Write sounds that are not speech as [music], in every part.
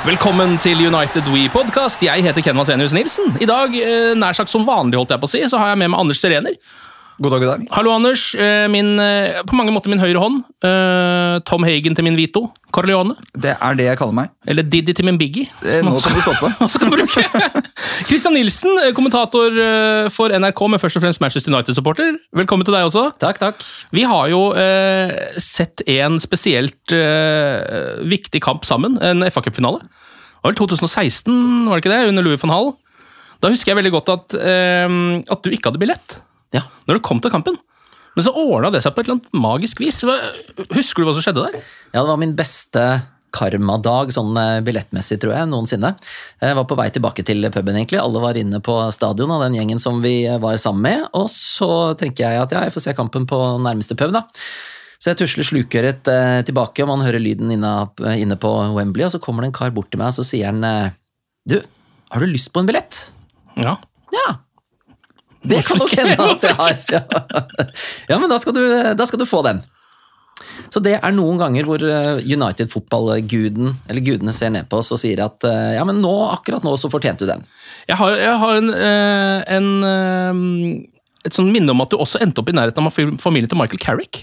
Velkommen til United We Podcast. Jeg heter Ken Vasenius Nilsen. I dag, eh, nær sagt som vanlig, holdt jeg på å si, så har jeg med meg Anders Serener. God dag, god dag. Hallo, Anders. Eh, Min, eh, på mange måter min høyre hånd. Eh, Tom Hagen til min Vito. Corleone. Det er det jeg kaller meg. Eller Diddy til min Biggie. Eh, Nå skal du stoppe. [laughs] Skal bruke? Christian Nilsen, kommentator for NRK, men først og fremst Manchester United-supporter. Velkommen til deg også. Takk, takk. Vi har jo eh, sett en spesielt eh, viktig kamp sammen, en FA-cupfinale. Det var vel 2016, var det ikke det, under Louis van Hall? Da husker jeg veldig godt at, eh, at du ikke hadde billett Ja. når du kom til kampen. Men så ordna det seg på et eller annet magisk vis. Husker du hva som skjedde der? Ja, det var min beste karmadag sånn eh, billettmessig, tror jeg, noensinne. Jeg var på vei tilbake til puben, egentlig. Alle var inne på stadion av den gjengen som vi eh, var sammen med. Og så tenker jeg at ja, jeg får se kampen på nærmeste pub, da. Så jeg tusler slukøret eh, tilbake, og man hører lyden inne, på Wembley, og så kommer det en kar bort til meg, og så sier han Du, har du lyst på en billett? Ja. Ja. Det kan nok hende at jeg har. [laughs] Ja, ja men da skal, du, da skal du få den. Så det er noen ganger hvor eh, United-fotballguden, eller gudene ser ned på oss og sier at eh, ja, men nå, akkurat nå så fortjente du den. Jeg har, jeg har en, eh, en et sånt minne om at du også endte opp i nærheten av familien til Michael Carrick.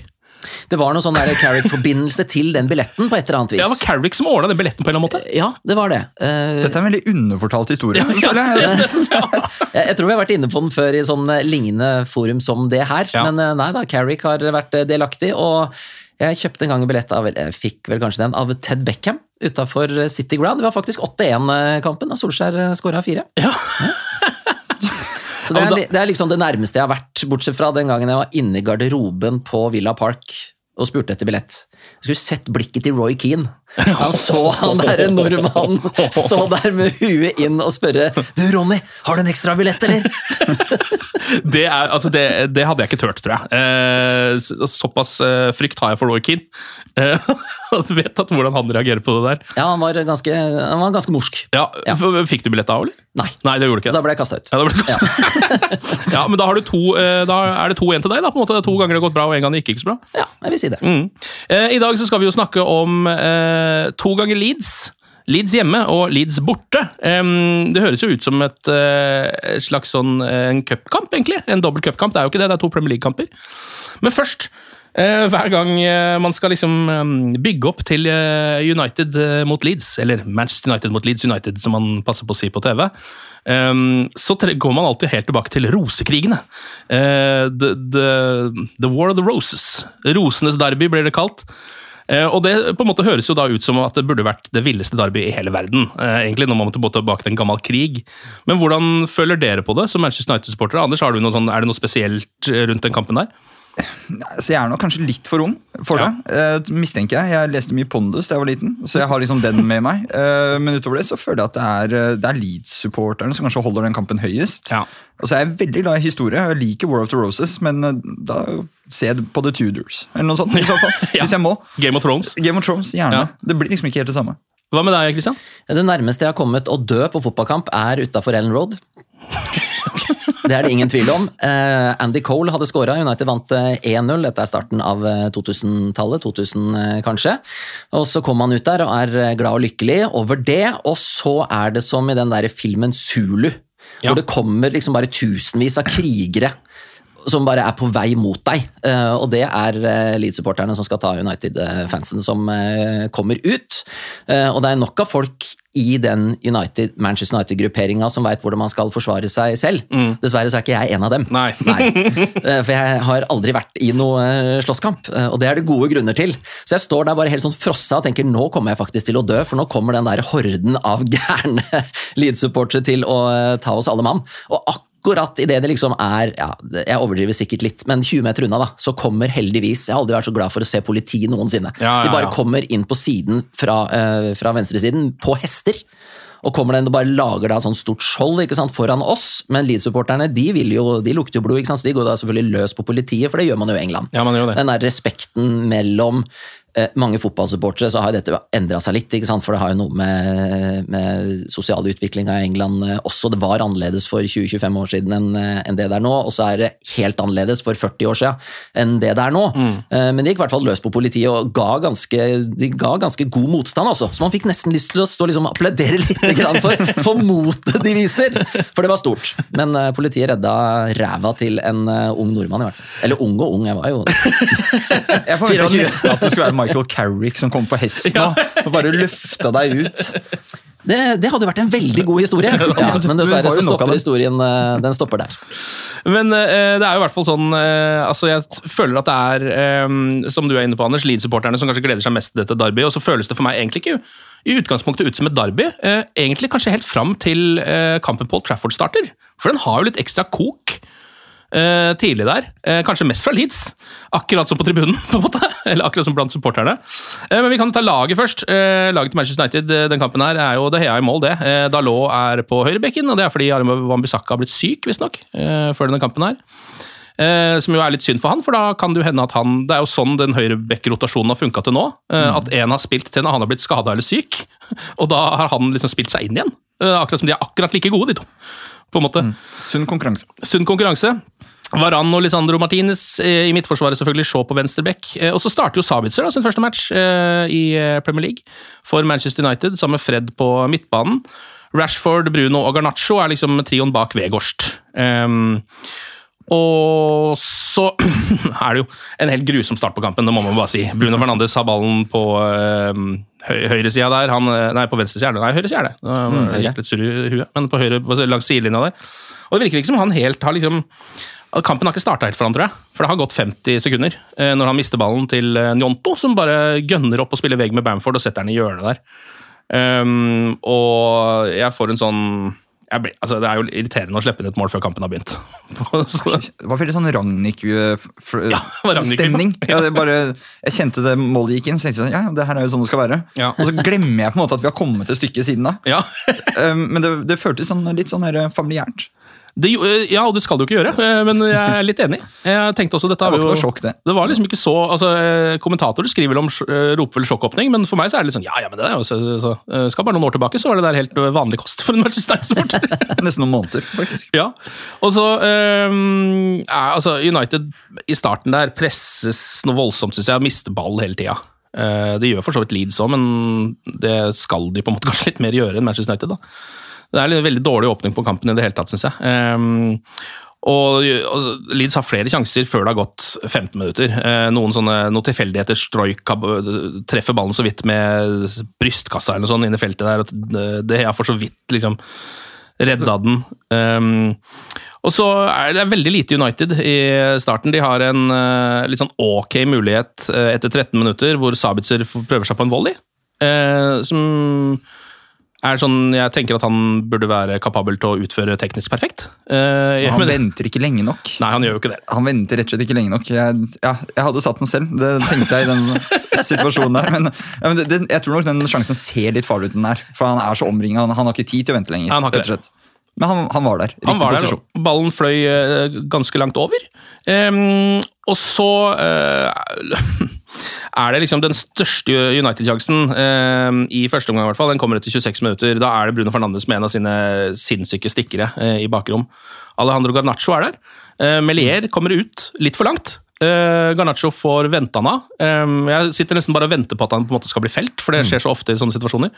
Det var noe sånn der Carrick-forbindelse til den billetten på et eller annet vis. Ja, det var Carrick som ordna den billetten på en eller annen måte. Ja, det var det. Uh, Dette er en veldig underfortalt historie. Ja, føler [laughs] jeg. tror vi har vært inne på den før i sånn eh, lignende forum som det her, Ja. men eh, nei da, Carrick har vært delaktig, og jeg kjøpte en gang en billett av, jeg fikk vel kanskje den, av Ted Beckham utafor City Ground. Det var faktisk 8-1-kampen da Solskjær skåra fire. Ja. Så det er, det er liksom det nærmeste jeg har vært, bortsett fra den gangen jeg var inne i garderoben på Villa Park og spurte etter billett. Jeg skulle sett blikket til Roy Keane. Han [laughs] så han derre nordmannen stå der med huet inn og spørre Du, Ronny, har du en ekstra billett, eller? [laughs] Det, er, altså det, det hadde jeg ikke turt, tror jeg. Eh, såpass eh, frykt har jeg for Roy Keane. Eh, [laughs] du vet at hvordan han reagerer på det der. Ja, han var ganske, han var ganske morsk. Ja, Ja. Fikk du billett da, eller? Nei. Nei, det gjorde du ikke. Da ble jeg kasta ut. Ja, kastet. ja, men da, har du to, eh, da er det to igjen til deg. da, på en måte. Det To ganger det har gått bra, og en gang det gikk ikke så bra. Ja, jeg vil si det. Mm. Eh, I dag så skal vi jo snakke om eh, to ganger Leeds. Leeds hjemme og Leeds borte. Um, det høres jo ut som et, eh, et slags sånn eh, en cupkamp, egentlig. En dobbel cupkamp. Det er jo ikke det, det er to Premier League-kamper. Men først eh, hver gang man skal liksom bygge opp til United mot Leeds, eller Manchester United mot Leeds United, som man passer på å si på TV, så går man alltid helt tilbake til rosekrigene. The, the, the War of the Roses. Rosenes derby blir det kalt. Eh, og det på en måte høres jo da ut som at det burde vært det villeste derby i hele verden. eh, egentlig, når man må tilbake til en gammel krig. Men hvordan føler dere på det som Manchester United-supportere? Anders, du noe sånn, Er det noe spesielt eh, rundt den kampen der? Så jeg er nok kanskje litt for ung for Ja. det, eh, mistenker jeg. Jeg leste mye Pondus da jeg var liten, så jeg har liksom den med meg. Uh, men utover det så føler jeg at det er, eh, det er Leeds-supporterne som kanskje holder den kampen høyest. Ja. Og så er jeg veldig glad i historie. Jeg liker War of the Roses, men da ser jeg på The Tudors. Eller noe sånt, i så fall. [laughs] Ja. Hvis jeg må. Game of Thrones? Game of Thrones, gjerne. Det blir liksom ikke helt det samme. Hva med deg, Christian? Det nærmeste jeg har kommet å dø på fotballkamp, er utafor Ellen Road. Det er det ingen tvil om. Eh, Andy Cole hadde skåra, United vant eh, 1-0. Dette er starten av eh, 2000-tallet, 2000 eh, kanskje. Og så kom han ut der og er eh, glad og lykkelig over det, og så er det som i den der filmen Zulu, Ja. hvor det kommer liksom bare tusenvis av krigere som bare er på vei mot deg. Eh, og det er uh, Leeds-supporterne som skal ta United-fansen som eh, kommer ut. Eh, og det er nok av folk i den United, Manchester United-grupperinga som veit hvordan man skal forsvare seg selv. Dessverre så er ikke jeg en av dem. Nei. [laughs] Eh, For jeg har aldri vært i noe eh, slåsskamp, eh, og det er det gode grunner til. Så jeg står der bare helt sånn frossa og tenker nå kommer jeg faktisk til å dø, for nå kommer den der horden av [laughs] gærne Leeds-supportere til å eh, ta oss alle mann. Og akkurat idet det liksom er ja, Jeg overdriver sikkert litt, men 20 meter unna, da, så kommer heldigvis Jeg har aldri vært så glad for å se politi noensinne. Ja, ja, De bare kommer inn på siden fra, uh, fra venstresiden, på hester. Og kommer den og bare lager da sånn stort skjold ikke sant, foran oss. Men Leeds-supporterne de, vil jo, de lukter jo blod, ikke sant? så de går da selvfølgelig løs på politiet, for det gjør man jo i England. Ja, man gjør det. Den der respekten mellom mange fotballsupportere, så har dette endra seg litt. ikke sant? For det har jo noe med, med sosial utvikling av England eh, også. Det var annerledes for 20-25 år siden enn en det det er nå, og så er det helt annerledes for 40 år siden enn det det er nå. Mm. Eh, Men de gikk i hvert fall løs på politiet og ga ganske, de ga ganske god motstand, altså. Så man fikk nesten lyst til å stå liksom og applaudere litt grann [laughs] for, for motet de viser. For det var stort. Men eh, politiet redda ræva til en eh, ung nordmann, i hvert fall. Eller ung og ung, jeg var jo [laughs] Jeg forventa [laughs] nesten at det skulle være Michael Carrick som kom på hesten og, og bare løfta deg ut. Det, det hadde vært en veldig god historie, ja, men dessverre så stopper historien eh, Den stopper der. Men eh, det er jo i hvert fall sånn eh, altså Jeg føler at det er, som du er inne på, Anders, Leeds-supporterne som kanskje gleder seg mest til dette derby, og så føles det for meg egentlig ikke i utgangspunktet ut som et derby. Egentlig kanskje helt fram til kampen Paul Trafford starter. For den har jo litt ekstra kok. Eh, tidlig der. Eh, kanskje mest fra Leeds, akkurat som på tribunen. [laughs] på en måte, Eller akkurat som blant supporterne. Eh, men vi kan ta laget først. Eh, laget til Manchester United eh, den kampen her er jo det Hea i mål, det. Eh, Dalot er på høyrebekken, og det er fordi Arme Wambisaka har blitt syk, visstnok, eh, før denne kampen her. Eh, som jo er litt synd for han, for da kan det jo hende at han Det er jo sånn den høyrebekkerotasjonen har funka til nå. Eh, At en har spilt til en han har blitt skada eller syk, [laughs] og da har han liksom spilt seg inn igjen. Eh, akkurat som de er akkurat like gode, de to. På en måte. Sunn konkurranse. Sunn konkurranse. Varan og Lisandro Martinez eh, i midtforsvaret selvfølgelig, Shaw på venstre bekk. Eh, Og så starter jo Sabitzer da, sin første match eh, i Premier League for Manchester United, sammen med Fred på midtbanen. Rashford, Bruno og Garnaccio er liksom trioen bak Vegårst. Um, og så [clears throat] er det jo en helt grusom start på kampen, det må man bare si. Bruno Fernandes har ballen på uh, høyresida der. Han, nei, på venstresida. Nei, høyresida er det. Um, mm. litt sur i huet, men på høyre, langs sidelinja der. Og det virker ikke som han helt har liksom Kampen har ikke starta helt for han, tror jeg. For det har gått 50 sekunder eh, når han mister ballen til eh, Njonto, som bare gønner opp og spiller vegg med Bamford og setter den i hjørnet der. Um, og jeg får en sånn blir, altså Det er jo irriterende å slippe inn et mål før kampen har begynt. [laughs] [laughs] Det var veldig sånn Ragnhild-stemning. Ja, bare, jeg kjente det målet gikk inn, så tenkte jeg sånn, ja, ja, det her er jo sånn det skal være. Ja. Og så glemmer jeg på en måte at vi har kommet et stykke siden da. ja. Um, [laughs] Men det, det føltes sånn, litt sånn her familiært. Det, ja, og det skal du ikke gjøre, eh, men jeg er litt enig. Jeg tenkte også dette Det var ikke noe sjokk, det. Det var liksom ikke så altså, eh, Kommentatorer skriver om ropefull sjokkåpning, men for meg så er det litt sånn ja, ja, men det er jo så, så, eh, Skal bare noen år tilbake, så var det der helt eh, vanlig kost for en Manchester United-supporter. [laughs] Nesten noen måneder, faktisk. ja. Og så um, er, altså, United i starten der presses noe voldsomt, syns jeg, og mister ball hele tida. Eh, det gjør for så vidt Leeds òg, men det skal de på en måte kanskje litt mer gjøre enn Manchester United. da. Det er en veldig dårlig åpning på kampen i det hele tatt, syns jeg. Um, og, og Leeds har flere sjanser før det har gått 15 minutter. Eh, noen sånne noen tilfeldigheter. Stroik treffer ballen så vidt med brystkassa eller noe sånt inne i feltet der. Det har for så vidt liksom redda den. Um, og så er det veldig lite United i starten. De har en uh, litt sånn ok mulighet uh, etter 13 minutter, hvor Sabitzer prøver seg på en volley. Uh, som er sånn Jeg tenker at han burde være kapabel til å utføre teknisk perfekt. Eh, Han venter ikke lenge nok. Nei, han gjør jo ikke det. Han venter rett og slett ikke lenge nok. Jeg, ja, jeg hadde satt den selv, det tenkte jeg i den [laughs] situasjonen der. Men, ja, men det, det, jeg tror nok den sjansen ser litt farlig ut, den der. For han er så omringa. Han, han har ikke tid til å vente lenger. Han har ikke slett. Men han, han var der. Riktig Han var posisjon. Der, ballen fløy uh, ganske langt over. Um, og så uh, [laughs] er det liksom den største United-sjansen ehm, i første omgang, i hvert fall. Den kommer etter 26 minutter. Da er det Bruno Fernandes med en av sine sinnssyke stikkere uh, i bakrom. Alejandro Garnaccio er der. Melier kommer ut litt for langt. Uh, Garnaccio får vente han av. Ehm, jeg sitter nesten bare og venter på at han på en måte skal bli felt, for det skjer så ofte i sånne situasjoner.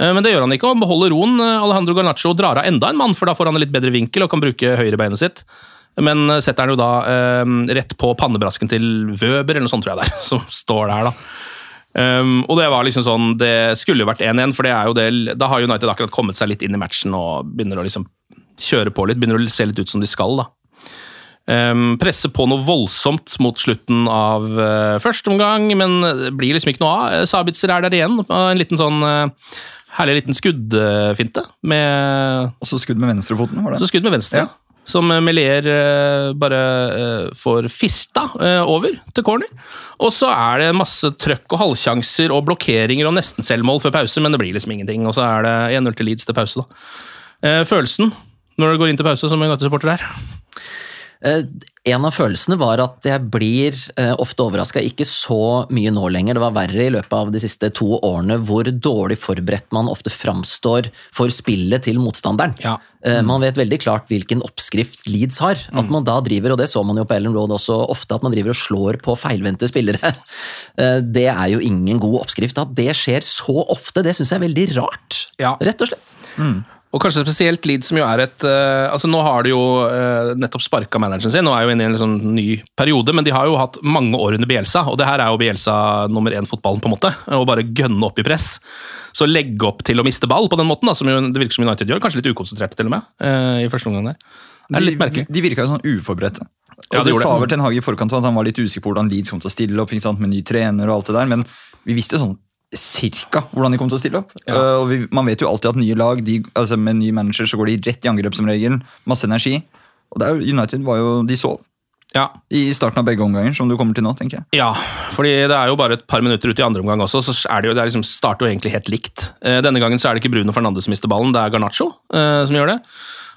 Eh, Men det gjør han ikke, og beholder roen. Eh, Alejandro Garnaccio drar av enda en mann, for da får han en litt bedre vinkel og kan bruke høyrebeinet sitt. Men eh, setter han jo da eh, rett på pannebrasken til Wøber, eller noe sånt, tror jeg det er, [laughs] som står der, da. Um, og det var liksom sånn, det skulle jo vært 1-1, for det er jo det, da har United akkurat kommet seg litt inn i matchen og begynner å liksom kjøre på litt, begynner å se litt ut som de skal, da. Um, presse på noe voldsomt mot slutten av uh, første omgang, men det blir liksom ikke noe av. Sabitzer er der igjen, en liten sånn uh, herlig liten skuddfinte. Med Også skudd med venstrefoten, var det? så skudd med venstre. Ja. Som Melier uh, bare uh, får fista uh, over til corner. Og så er det masse trøkk og halvsjanser og blokkeringer og nesten selvmål før pause, men det blir liksom ingenting. Og så er det 1-0 til Leeds til pause, da. Følelsen når du går inn til pause som United-supporter der? Eh, En av følelsene var at jeg blir eh, ofte overraska, ikke så mye nå lenger, det var verre i løpet av de siste to årene, hvor dårlig forberedt man ofte framstår for spillet til motstanderen. Ja. Mm. Man vet veldig klart hvilken oppskrift Leeds har. At man da driver, og det så man jo på Ellen Road også ofte, at man driver og slår på feilvendte spillere. [laughs] Eh, Det er jo ingen god oppskrift. At det skjer så ofte, det syns jeg er veldig rart. Ja. Rett og slett. Og kanskje spesielt Leeds, som jo er et uh, altså Nå har de jo uh, nettopp sparka manageren sin, og er jo inne i en liksom ny periode, men de har jo hatt mange år under Bielsa, og det her er jo Bielsa nummer én-fotballen, på en måte. Å bare gønne opp i press. Så legge opp til å miste ball på den måten, da, som jo det virker som United gjør. Kanskje litt ukonsentrerte, til og med, uh, i første omgang der. Det er litt merkelig. De, de virka jo sånn uforberedte. Ja, de det gjorde sa det. vel Ten Hage i forkant at han var litt usikker på hvordan Leeds kom til å stille opp ikke sant, med ny trener og alt det der, men vi visste jo sånn cirka hvordan de kommer til å stille opp. Uh, og vi, man vet jo alltid at nye lag, de, altså med ny manager så går de rett i angrep som regel. Masse energi. Og det er jo, United var jo, de sov Ja, i starten av begge omganger, som du kommer til nå, tenker jeg. Ja, fordi det er jo bare et par minutter ut i andre omgang også, så er det jo, det er liksom, starter jo egentlig helt likt. Uh, Denne gangen så er det ikke Bruno Fernandes som mister ballen, det er Garnaccio uh, som gjør det.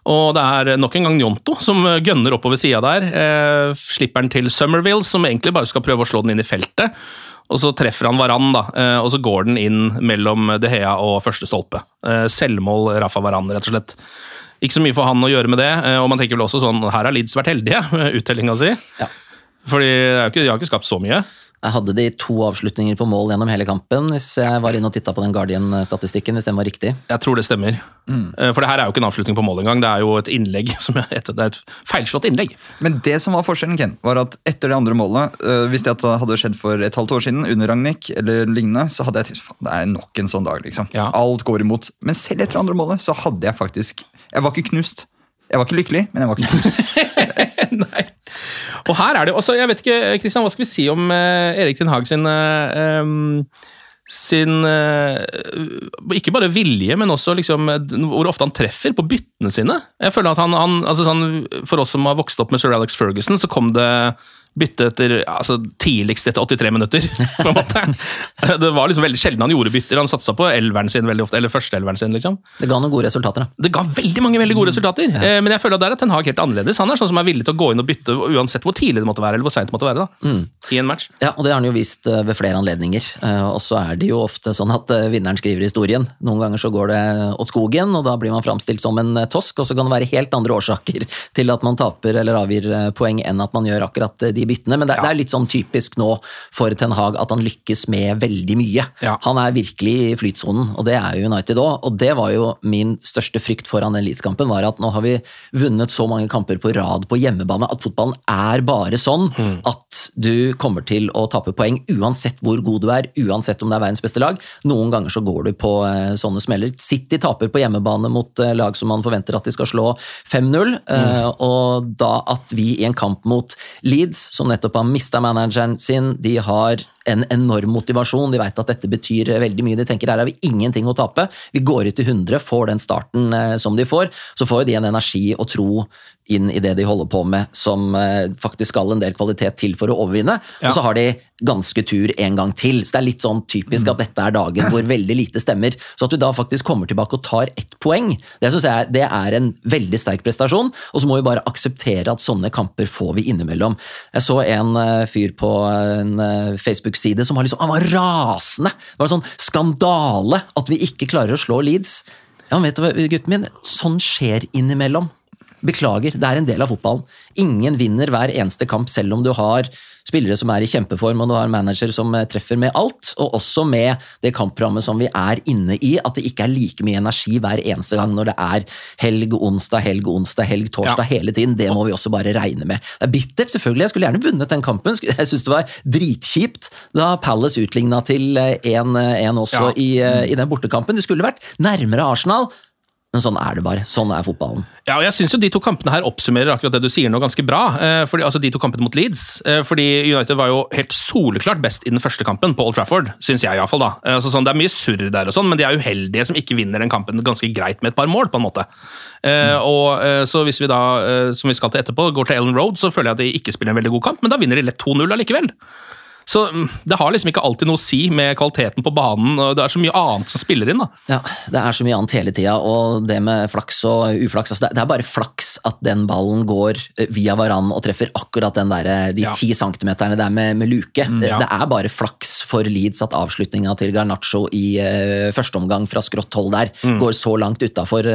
Og det er nok en gang Njonto som eh, gønner oppover sida der. Eh, slipper den til Summerville, som egentlig bare skal prøve å slå den inn i feltet. Og så treffer han Varan, da, eh, og så går den inn mellom De Hea og første stolpe. Eh, Selvmål Rafa Varan, rett og slett. Ikke så mye for han å gjøre med det, eh, og man tenker vel også sånn Her har Leeds vært heldige med [laughs] uttellinga si. Ja. Fordi de har ikke skapt så mye. Jeg hadde de to avslutninger på mål gjennom hele kampen, hvis jeg var inne og titta på den Guardian-statistikken, hvis den var riktig. Jeg tror det stemmer. Mm. For det her er jo ikke en avslutning på mål engang. Det er jo et innlegg. Som er et, det er et feilslått innlegg. Men det som var forskjellen, Ken, var at etter det andre målet, øh, hvis det hadde skjedd for et halvt år siden, under Ragnhild eller lignende, så hadde jeg tenkt det er nok en sånn dag, liksom. Ja. Alt går imot. Men selv etter det andre målet, så hadde jeg faktisk Jeg var ikke knust. Jeg var ikke lykkelig, men jeg var ikke knust. [laughs] Nei. Og her er det jo altså, Jeg vet ikke, Kristian, hva skal vi si om eh, Erik Ten Hag sin eh, sin eh, Ikke bare vilje, men også liksom, hvor ofte han treffer på byttene sine. Jeg føler at han, han altså sånn, For oss som har vokst opp med sir Alex Ferguson, så kom det bytte etter altså, tidligst etter 83 minutter. på en måte. [laughs] Det var liksom veldig sjelden han gjorde bytter. Han satsa på elveren sin veldig ofte, eller førsteelveren sin. liksom. Det ga noen gode resultater, da. Det ga veldig mange veldig gode resultater, Ja. men jeg føler at der er Ten Hag helt annerledes. Han er sånn som er villig til å gå inn og bytte uansett hvor tidlig det måtte være, eller hvor seint det måtte være. da, I en match. Ja, og det har han jo vist eh, ved flere anledninger. Eh, Og så er det jo ofte sånn at eh, vinneren skriver historien. Noen ganger så går det åt skogen, og da blir man framstilt som en eh, tosk, og så kan det være helt andre årsaker til at man taper eller avgir eh, poeng enn at man gjør akkurat eh, de byttene. Men det, det er litt sånn typisk nå for Ten Hag at han lykkes med veldig mye. Ja. Han er virkelig i flytsonen, og det er jo United òg. Og det var jo min største frykt foran den Leeds-kampen, var at nå har vi vunnet så mange kamper på rad på hjemmebane at fotballen er bare sånn at du kommer til å tape poeng uansett hvor god du er, uansett om det er verdens beste lag. Noen ganger så går du på eh, sånne smeller. City taper på hjemmebane mot eh, lag som man forventer at de skal slå 5-0, eh, og da at vi i en kamp mot Leeds, som nettopp har mista manageren sin, de har en enorm motivasjon, de vet at dette betyr veldig mye. De tenker her har vi ingenting å tape. Vi går ut i 100, får den starten eh, som de får. Så får de en energi og tro inn i det de holder på med, som eh, faktisk skal en del kvalitet til for å overvinne. Ja. Og så har de ganske tur en gang til. Så det er litt sånn typisk at dette er dagen hvor veldig lite stemmer. Så at du da faktisk kommer tilbake og tar ett poeng, det synes jeg det er en veldig sterk prestasjon. Og så må vi bare akseptere at sånne kamper får vi innimellom. Jeg så en eh, fyr på en eh, Facebook-side som var liksom, han var rasende. Det var en sånn skandale at vi ikke klarer å slå Leeds. Ja, vet du hva, gutten min, sånn skjer innimellom. Beklager, det er en del av fotballen. Ingen vinner hver eneste kamp, selv om du har spillere som er i kjempeform, og du har manager som eh, treffer med alt. Og også med det kampprogrammet som vi er inne i, at det ikke er like mye energi hver eneste gang når det er helg, onsdag, helg, onsdag, helg, torsdag Ja. hele tiden. Det må vi også bare regne med. Det er bittert, selvfølgelig. Jeg skulle gjerne vunnet den kampen. [laughs] Jeg syns det var dritkjipt da Palace utligna til eh, 1-1 også Ja. i, eh, i den bortekampen. Det skulle vært nærmere Arsenal. Men sånn er det bare. Sånn er fotballen. Ja, og jeg synes jo De to kampene her oppsummerer akkurat det du sier nå ganske bra. Eh, fordi, altså De to kampene mot Leeds. Eh, fordi United var jo helt soleklart best i den første kampen på Old Trafford. Synes jeg i hvert fall da. Eh, altså, sånn, det er mye surr der, og sånn, men de er uheldige som ikke vinner den kampen ganske greit med et par mål. på en måte. Eh, og eh, så Hvis vi da, eh, som vi skal til etterpå, går til Ellen Road, så føler jeg at de ikke spiller en veldig god kamp, men da vinner de lett 2-0 allikevel. Så mm, det har liksom ikke alltid noe å si med kvaliteten på banen. og Det er så mye annet som spiller inn. da. Ja, Det er så mye annet hele tida, og det med flaks og uflaks altså det, det er bare flaks at den ballen går eh, via Varan og treffer akkurat den der, de de Ja. ti centimeterne der med, med luke. det, ja. det er bare flaks for Leeds at avslutninga til Garnaccio i uh, første omgang fra skrått hold der går så langt utafor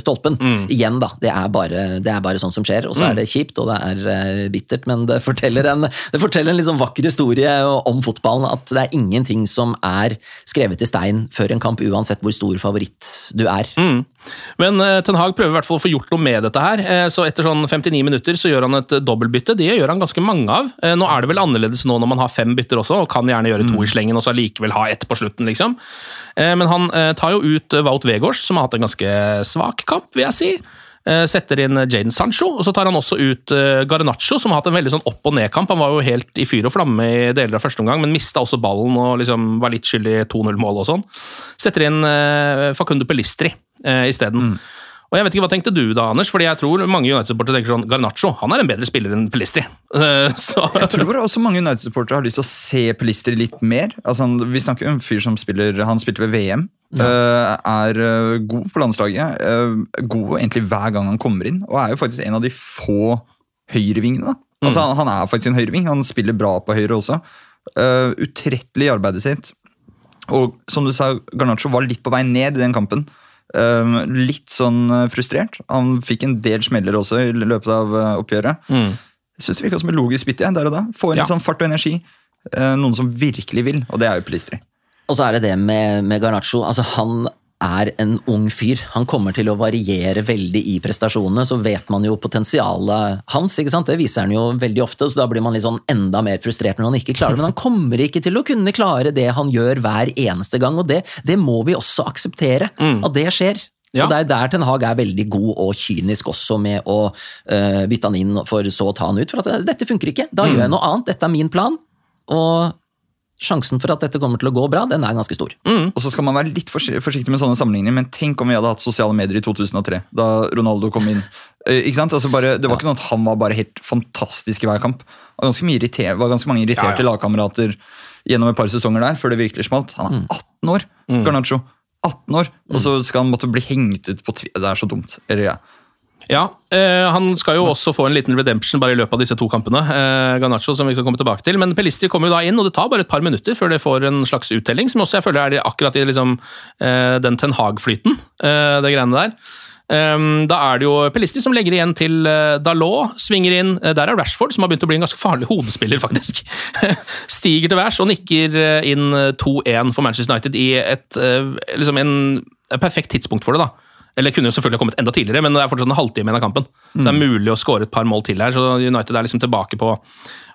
stolpen. Igjen, da. Det er, bare, det er bare sånt som skjer, og så er det kjipt og det er uh, bittert, men det forteller en, det forteller en liksom vakker historie om fotballen. At det er ingenting som er skrevet i stein før en kamp, uansett hvor stor favoritt du er. Men eh, Ten Hag prøver i hvert fall å få gjort noe med dette her. Eh, så Etter sånn 59 minutter så gjør han et eh, dobbeltbytte. Det gjør han ganske mange av. Eh, nå er det vel annerledes nå når man har fem bytter også, og kan gjerne gjøre to i slengen og så allikevel ha ett på slutten. liksom. Eh, men han eh, tar jo ut eh, Wout Vegårs, som har hatt en ganske svak kamp, vil jeg si. Eh, Setter inn Jaden Sancho, og så tar han også ut eh, Garnaccio, som har hatt en veldig sånn opp- og ned-kamp. Han var jo helt i fyr og flamme i deler av første omgang, men mista også ballen og liksom var litt skyldig 2-0-mål og sånn. Setter inn eh, Facundo Pelistri isteden. isteden. Og jeg vet ikke, Hva tenkte du da, Anders? Fordi jeg tror mange United-supportere tenker sånn Garnaccio han er en bedre spiller enn Pelistri. [laughs] Eh, så, Jeg tror også mange United-supportere har lyst til å se Pelistri litt mer. Altså, vi snakker om en fyr som spiller Han spilte ved VM. eh, er eh, god på landslaget. god egentlig hver gang han kommer inn. Og er jo faktisk en av de få høyrevingene. Mm. Altså, han, er faktisk en høyreving. Han spiller bra på høyre også. Utrettelig i arbeidet sitt. Og som du sa, Garnaccio var litt på vei ned i den kampen. Eh, litt sånn eh, frustrert. Han fikk en del smeller også i løpet av eh, oppgjøret. Jeg synes det virka som et logisk bytte der og da. Få inn Ja. sånn fart og energi. Eh, noen som virkelig vil, og det er jo Pelistri. Og så er det det med, med Garnaccio. Altså, han er en ung fyr. Han kommer til å variere veldig i prestasjonene. Så vet man jo potensialet hans. ikke sant? Det viser han jo veldig ofte, så da blir man litt sånn enda mer frustrert når han ikke klarer det. Men han kommer ikke til å kunne klare det han gjør hver eneste gang, og det, det må vi også akseptere. At det skjer. Ja. Og det er der Ten Hag er veldig god og kynisk også med å øh, bytte han inn for så å ta han ut. For at øh, dette funker ikke. Da gjør jeg noe annet. Dette er min plan. Og sjansen for at dette kommer til å gå bra, den er ganske stor. Og så skal man være litt forsiktig med sånne sammenligninger, men tenk om vi hadde hatt sosiale medier i 2003, da Ronaldo kom inn. [laughs] Eh, ikke sant? Altså bare, det var ikke noe at han var bare helt fantastisk i hver kamp. Det var ganske, mye irriter- var ganske mange irriterte Ja, ja. lagkamerater gjennom et par sesonger der, før det virkelig smalt. Han er 18 år, Garnaccio. 18 år, og så skal han måtte bli hengt ut på tvi... Det er så dumt. Eller ja. Ja, eh, Han skal jo også få en liten redemption bare i løpet av disse to kampene. Eh, Ganacho, som vi skal komme tilbake til. Men Pelistri kommer jo da inn, og det tar bare et par minutter før det får en slags uttelling. Som også jeg føler er akkurat i liksom, eh, den Ten Hag-flyten, eh, det greiene der. Um, da er det jo Pelistri som legger igjen til uh, Dalot, svinger inn. Eh, der er Rashford, som har begynt å bli en ganske farlig hodespiller, [laughs] faktisk. Stiger til værs og nikker eh, inn eh, 2-1 for Manchester United i et, eh, liksom en, et perfekt tidspunkt for det. da. Eller kunne jo selvfølgelig kommet enda tidligere, men det er fortsatt en halvtime igjen av kampen. Det er mulig å skåre et par mål til her, så United er liksom tilbake på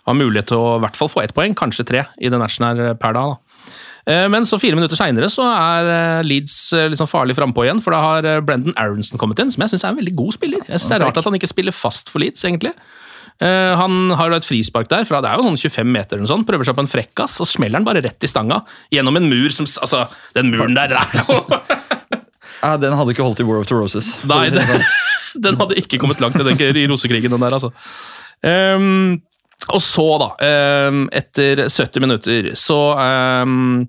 har mulighet til å i hvert fall få ett poeng, kanskje tre, i den matchen her per dag. da. Eh, Men så fire minutter seinere så er eh, Leeds liksom farlig frampå igjen, for da har eh, Brendan Aronson kommet inn, som jeg syns er en veldig god spiller. Jeg synes Det er rart at han ikke spiller fast for Leeds, egentlig. Eh, Han har et frispark der, fra det er jo noen 25 meter, eller noe sånt, prøver seg på en frekkas, og smeller den bare rett i stanga, gjennom en mur som Altså, den muren der, det er jo Ja, den hadde ikke holdt i War of the Roses. Nei, si det, sånn. [laughs] den hadde ikke kommet langt den, i rosekrigen, den der, altså. Um, og så, da, um, etter 70 minutter, så um,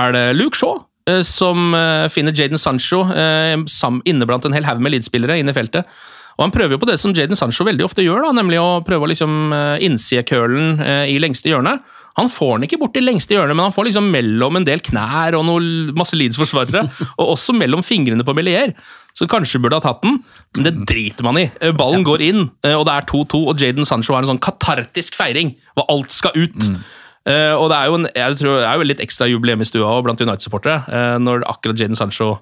er det Luke Shaw uh, som uh, finner Jaden Sancho uh, sam- inne blant en hel haug med Leeds-spillere inne i feltet. Og Han prøver jo på det som Jaden Sancho veldig ofte gjør, da, nemlig å prøve å liksom eh, i lengste hjørne. Han får den ikke bort i lengste hjørnet, men han får liksom mellom en del knær og noe, masse Leeds-forsvarere. [laughs] og også mellom fingrene på Melier, så kanskje burde ha tatt den, men det driter man i. Eh, Ballen går inn, eh, og det er 2-2, og Jaden Sancho har en sånn katartisk feiring, hvor alt skal ut. Uh, og det er jo en, jeg tror, det er jo litt ekstra jubileum i stua og blant United-supportere, uh, når akkurat Jaden Sancho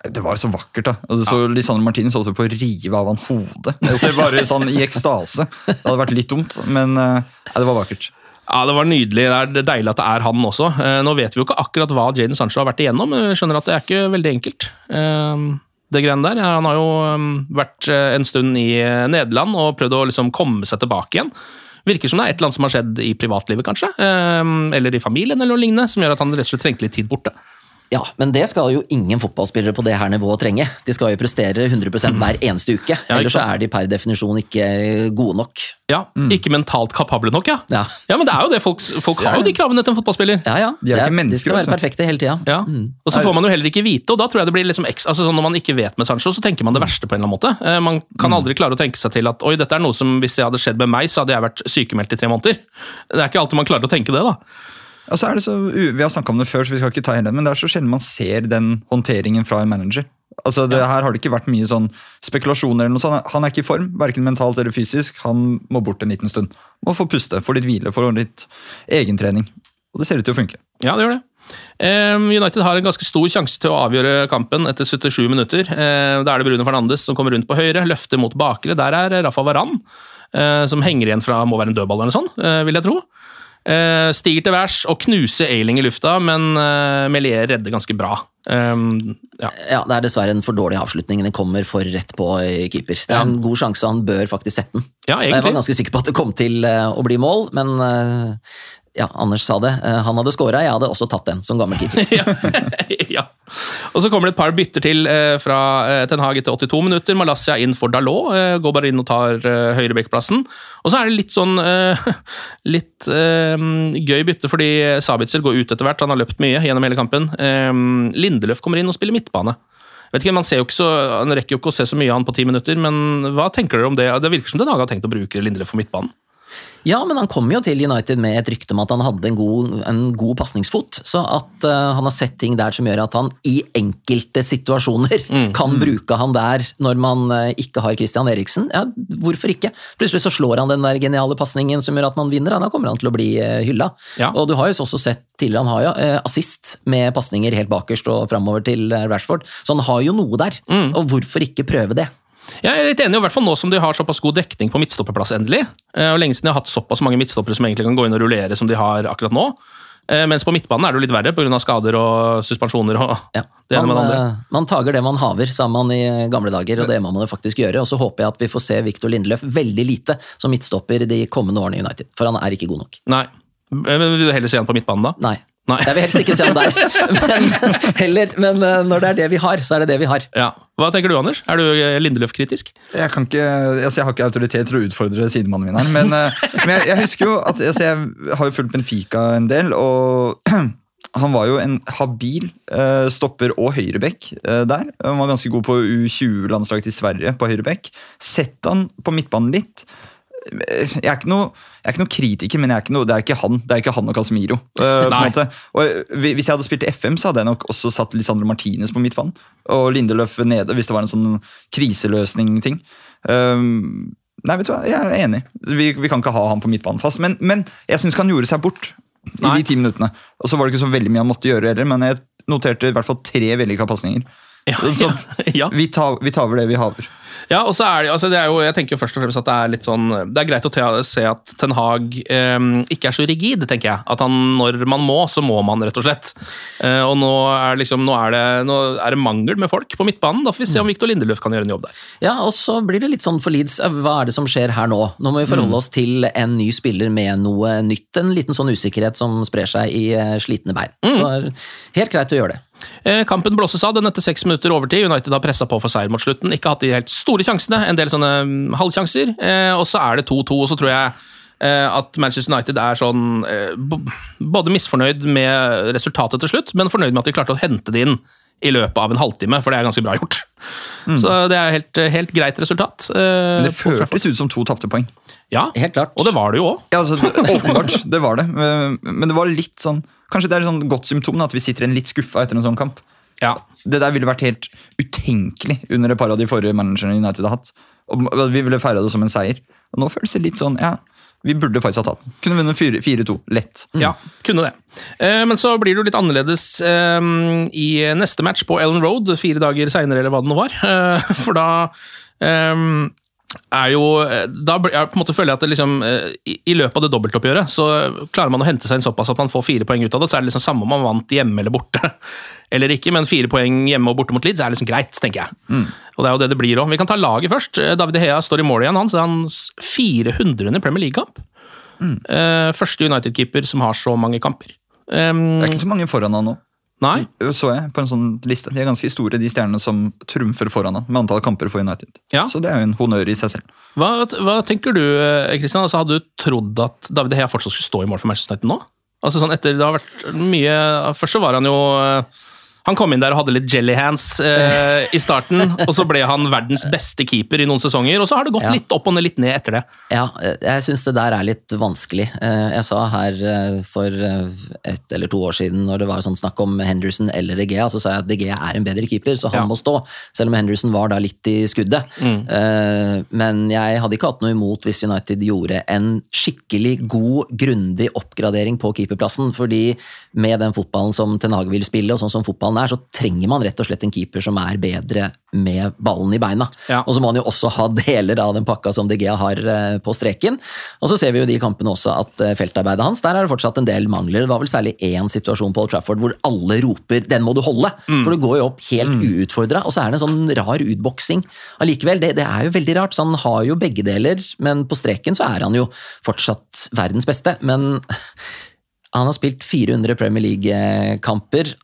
Det var så vakkert, da. Og så Lisandro Martinez holdt jo på å rive av han hodet. Det var bare sånn i ekstase. Det hadde vært litt dumt, men uh, det var vakkert. Ja, Det var nydelig. Det er deilig at det er han også. Eh, Nå vet vi jo ikke akkurat hva Jaden Sancho har vært igjennom. Jeg skjønner at det er ikke veldig enkelt. eh, Det greiene der. Han har jo eh, vært en stund i Nederland og prøvd å liksom komme seg tilbake igjen. Virker som det er et eller annet som har skjedd i privatlivet, kanskje. Eller i familien, eller noe lignende, som gjør at han rett og slett trengte litt tid borte. Ja, men det skal jo ingen fotballspillere på det her nivået trenge. De skal jo prestere 100 hver eneste uke. Ja, Ellers så er de per definisjon ikke gode nok. Ja, Ikke mentalt kapable nok, ja. Ja, Ja, men det er jo det. Folk, folk har jo de kravene til en fotballspiller. ja. ja. De er ikke mennesker, de skal være perfekte hele tida. Ja. Og så får man jo heller ikke vite, og da tror jeg det blir liksom ekstra altså sånn Når man ikke vet med Sancho, så tenker man det verste på en eller annen måte. Eh, Man kan aldri klare å tenke seg til at oi, dette er noe som hvis det hadde skjedd med meg, så hadde jeg vært sykemeldt i tre måneder. Det er ikke alltid man klarer å tenke det, da. Og så er det så, Vi har snakka om det før, så vi skal ikke ta hele men det er så sjelden man ser den håndteringen fra en manager. Altså, det, Her har det ikke vært mye sånn spekulasjoner. eller noe sånt. Han er ikke i form, verken mentalt eller fysisk. Han må bort en liten stund. Må få puste, få litt hvile, få litt egentrening. Og det ser ut til å funke. Ja, det gjør det. United har en ganske stor sjanse til å avgjøre kampen etter 77 minutter. Da er det Bruno Fernandes som kommer rundt på høyre, løfter mot bakre. Der er Rafa Varan, eh, som henger igjen fra må være en dødball eller noe sånt, eh, vil jeg tro. Eh, Stiger til værs og knuser Ailing i lufta, men eh, Melier redder ganske bra. Um, ja. Ja, Det er dessverre en for dårlig avslutning. Den kommer for rett på eh, keeper. Det er en god sjanse, han bør faktisk sette den. ja, Jeg var ganske sikker på at det kom til å bli mål, men ja, Anders sa det. Eh, Han hadde scora, jeg hadde også tatt den som gammel keeper. [laughs] ja. [laughs] ja. Og så kommer det et par bytter til eh, fra eh, Ten Hag etter 82 minutter. Malaysia inn for Dalot. Går bare inn og tar høyrebekkplassen. Og så er det litt sånn [laughs] litt gøy bytte, fordi Sabitzer går ut etter hvert. Han har løpt mye gjennom hele kampen. Lindeløf kommer inn og spiller midtbane. Vet ikke, man ser jo ikke så, Han rekker jo ikke å se så mye av han på ti minutter, men hva tenker dere om det? Det virker som Den Hage har tenkt å bruke Lindeløf for midtbanen. Ja, men han kom jo til United med et rykte om at han hadde en god, en god pasningsfot. Så at uh, han har sett ting der som gjør at han i enkelte situasjoner kan bruke han der når man uh, ikke har Christian Eriksen. Ja, hvorfor ikke? Plutselig så slår han den der geniale pasningen som gjør at man vinner. ja, Da kommer han til å bli uh, hylla. Ja. Og du har jo også sett tidligere, han har jo assist med pasninger helt bakerst og framover til Rashford. Så han har jo noe der. Og hvorfor ikke prøve det? Jeg er litt enig, i hvert fall nå som de har såpass god dekning på midtstopperplass endelig. Eh, Og lenge siden de har hatt såpass mange midtstoppere som egentlig kan gå inn og rullere som de har akkurat nå. Eh, Mens på midtbanen er det jo litt verre pga. skader og suspensjoner og [laughs] Ja. det ene med det andre. eh, man tager det man haver, sa man i gamle dager, og det må man jo faktisk gjøre. Og så håper jeg at vi får se Viktor Lindeløf veldig lite som midtstopper de kommende årene i United. For han er ikke god nok. Nei. Men Vil du heller se han på midtbanen, da? Nei. Nei. Jeg vil helst ikke se han der. Men, heller, men eh, når det er det vi har, så er det det vi har. Ja. Hva tenker du, Anders? Er du eh, Lindeløf-kritisk? Jeg, ikke, altså jeg har ikke autoritet til å utfordre sidemannen min her, men, eh, men jeg, jeg husker jo at altså jeg har jo fulgt Benfica en del, og han var jo en habil eh, stopper og høyrebekk eh, der. Han var ganske god på U20-landslaget til Sverige på høyrebekk. Sett han på midtbanen litt. Jeg er, ikke noe, jeg er ikke noe kritiker, men jeg er ikke noe, det er ikke han Det er ikke han og Casemiro. Uh. Og eh, Hvis jeg hadde spilt i FM, så hadde jeg nok også satt Lisandro Martinez på midtbanen. Og Lindeløf nede, hvis det var en sånn kriseløsning-ting. Um, nei, vet du hva, jeg er enig. Vi, vi kan ikke ha han på midtbanen fast. Men, men jeg syns ikke han gjorde seg bort i Nei. de ti minuttene. Og så var det ikke så veldig mye han måtte gjøre heller, men jeg noterte i hvert fall tre vellykka pasninger. Ja, Så [laughs] ja. vi, tar, vi tar over det vi haver. Ja, og så er det, altså det er jo, jeg tenker jo først og fremst at det er litt sånn Det er greit å te, se at Ten Hag eh, ikke er så rigid, tenker jeg. At han, når man må, så må man, rett og slett. Eh, og nå er, liksom, nå, er det, nå er det mangel med folk på midtbanen. Da får vi se om Victor Lindeløf kan gjøre en jobb der. Ja, og så blir det litt sånn for Leeds, eh, hva er det som skjer her nå? Nå må vi forholde oss til en ny spiller med noe nytt, en liten sånn usikkerhet som sprer seg i eh, slitne bein. Så det er helt greit å gjøre det. Eh, kampen blåses av den etter seks minutter overtid. United har pressa på for seier mot slutten. Ikke hatt de helt store sjansene, en del sånne mm, halvsjanser, eh, og så er det 2-2, og så tror jeg eh, at Manchester United er sånn eh, både misfornøyd med resultatet til slutt, men fornøyd med at de klarte å hente det inn i løpet av en halvtime, for det er ganske bra gjort. Så det er helt, helt greit resultat. eh, Men det føltes ut som to tapte poeng. Ja, Helt klart. og det var det jo òg. Ja, altså, Åpenbart, det var det. Men men det var litt sånn Kanskje det er et sånn godt symptom at vi sitter igjen litt skuffa etter en sånn kamp. Ja. Det der ville vært helt utenkelig under et par av de forrige managerne United har hatt. Og Vi ville feira det som en seier. Og nå føles det litt sånn ja, vi burde faktisk ha tatt den. Kunne vunnet 4 4-2. Lett. Ja, kunne det. Eh, Men så blir det jo litt annerledes eh, i neste match på Ellen Road, fire dager seinere, eller hva det nå var. [laughs] Eh, For da er jo Da jeg på en måte føler jeg at det liksom, eh, i, i løpet av det dobbeltoppgjøret så klarer man å hente seg inn såpass at man får fire poeng ut av det. Så er det liksom samme om man vant hjemme eller borte. [laughs] Eller ikke, men fire poeng hjemme og borte mot Leeds er liksom greit, tenker jeg. Og det er jo det det blir òg. Vi kan ta laget først. Eh, David Hea står i mål igjen. Han, så er hans 400. Premier League-kamp. Mm. første United-keeper som har så mange kamper. Um, Det er ikke så mange foran han nå. Nei, Så jeg på en sånn liste. De er ganske store, de stjernene som trumfer foran han med antall kamper for United. Ja. Så det er jo en honnør i seg selv. hva, hva tenker du, Kristian? Altså, hadde du trodd at David Hea fortsatt skulle stå i mål for Manchester United nå? Altså sånn etter, det har vært mye Først så var han jo eh, Han kom inn der og hadde litt jelly hands eh, i starten, [laughs] og så ble han verdens beste keeper i noen sesonger, og så har det gått Ja. litt opp og ned, litt ned etter det. Ja, jeg syns det der er litt vanskelig. Eh, Jeg sa her eh, for eh, ett eller to år siden, når det var sånn snakk om Henderson eller De Gea, så sa jeg at De Gea er en bedre keeper, så han Ja. må stå. Selv om Henderson var da litt i skuddet. Eh, Men jeg hadde ikke hatt noe imot hvis United gjorde en skikkelig god, grundig oppgradering på keeperplassen. fordi med den fotballen som Ten Hag vil spille, og sånn som fotballen er, så trenger man rett og slett en keeper som er bedre med ballen i beina. Ja. Og så må han jo også ha [laughs] deler av den pakka som DG har eh, på streken. Og så ser vi jo de kampene også at eh, feltarbeidet hans, der er det fortsatt en del mangler. Det var vel særlig én situasjon på Old Trafford hvor alle roper 'den må du holde', for du går jo opp helt uutfordra, og så er det en sånn rar utboksing. Allikevel, det, det er jo veldig rart, så han har jo begge deler, men på streken så er han jo fortsatt verdens beste. Men [laughs] han har spilt 400 Premier League-kamper.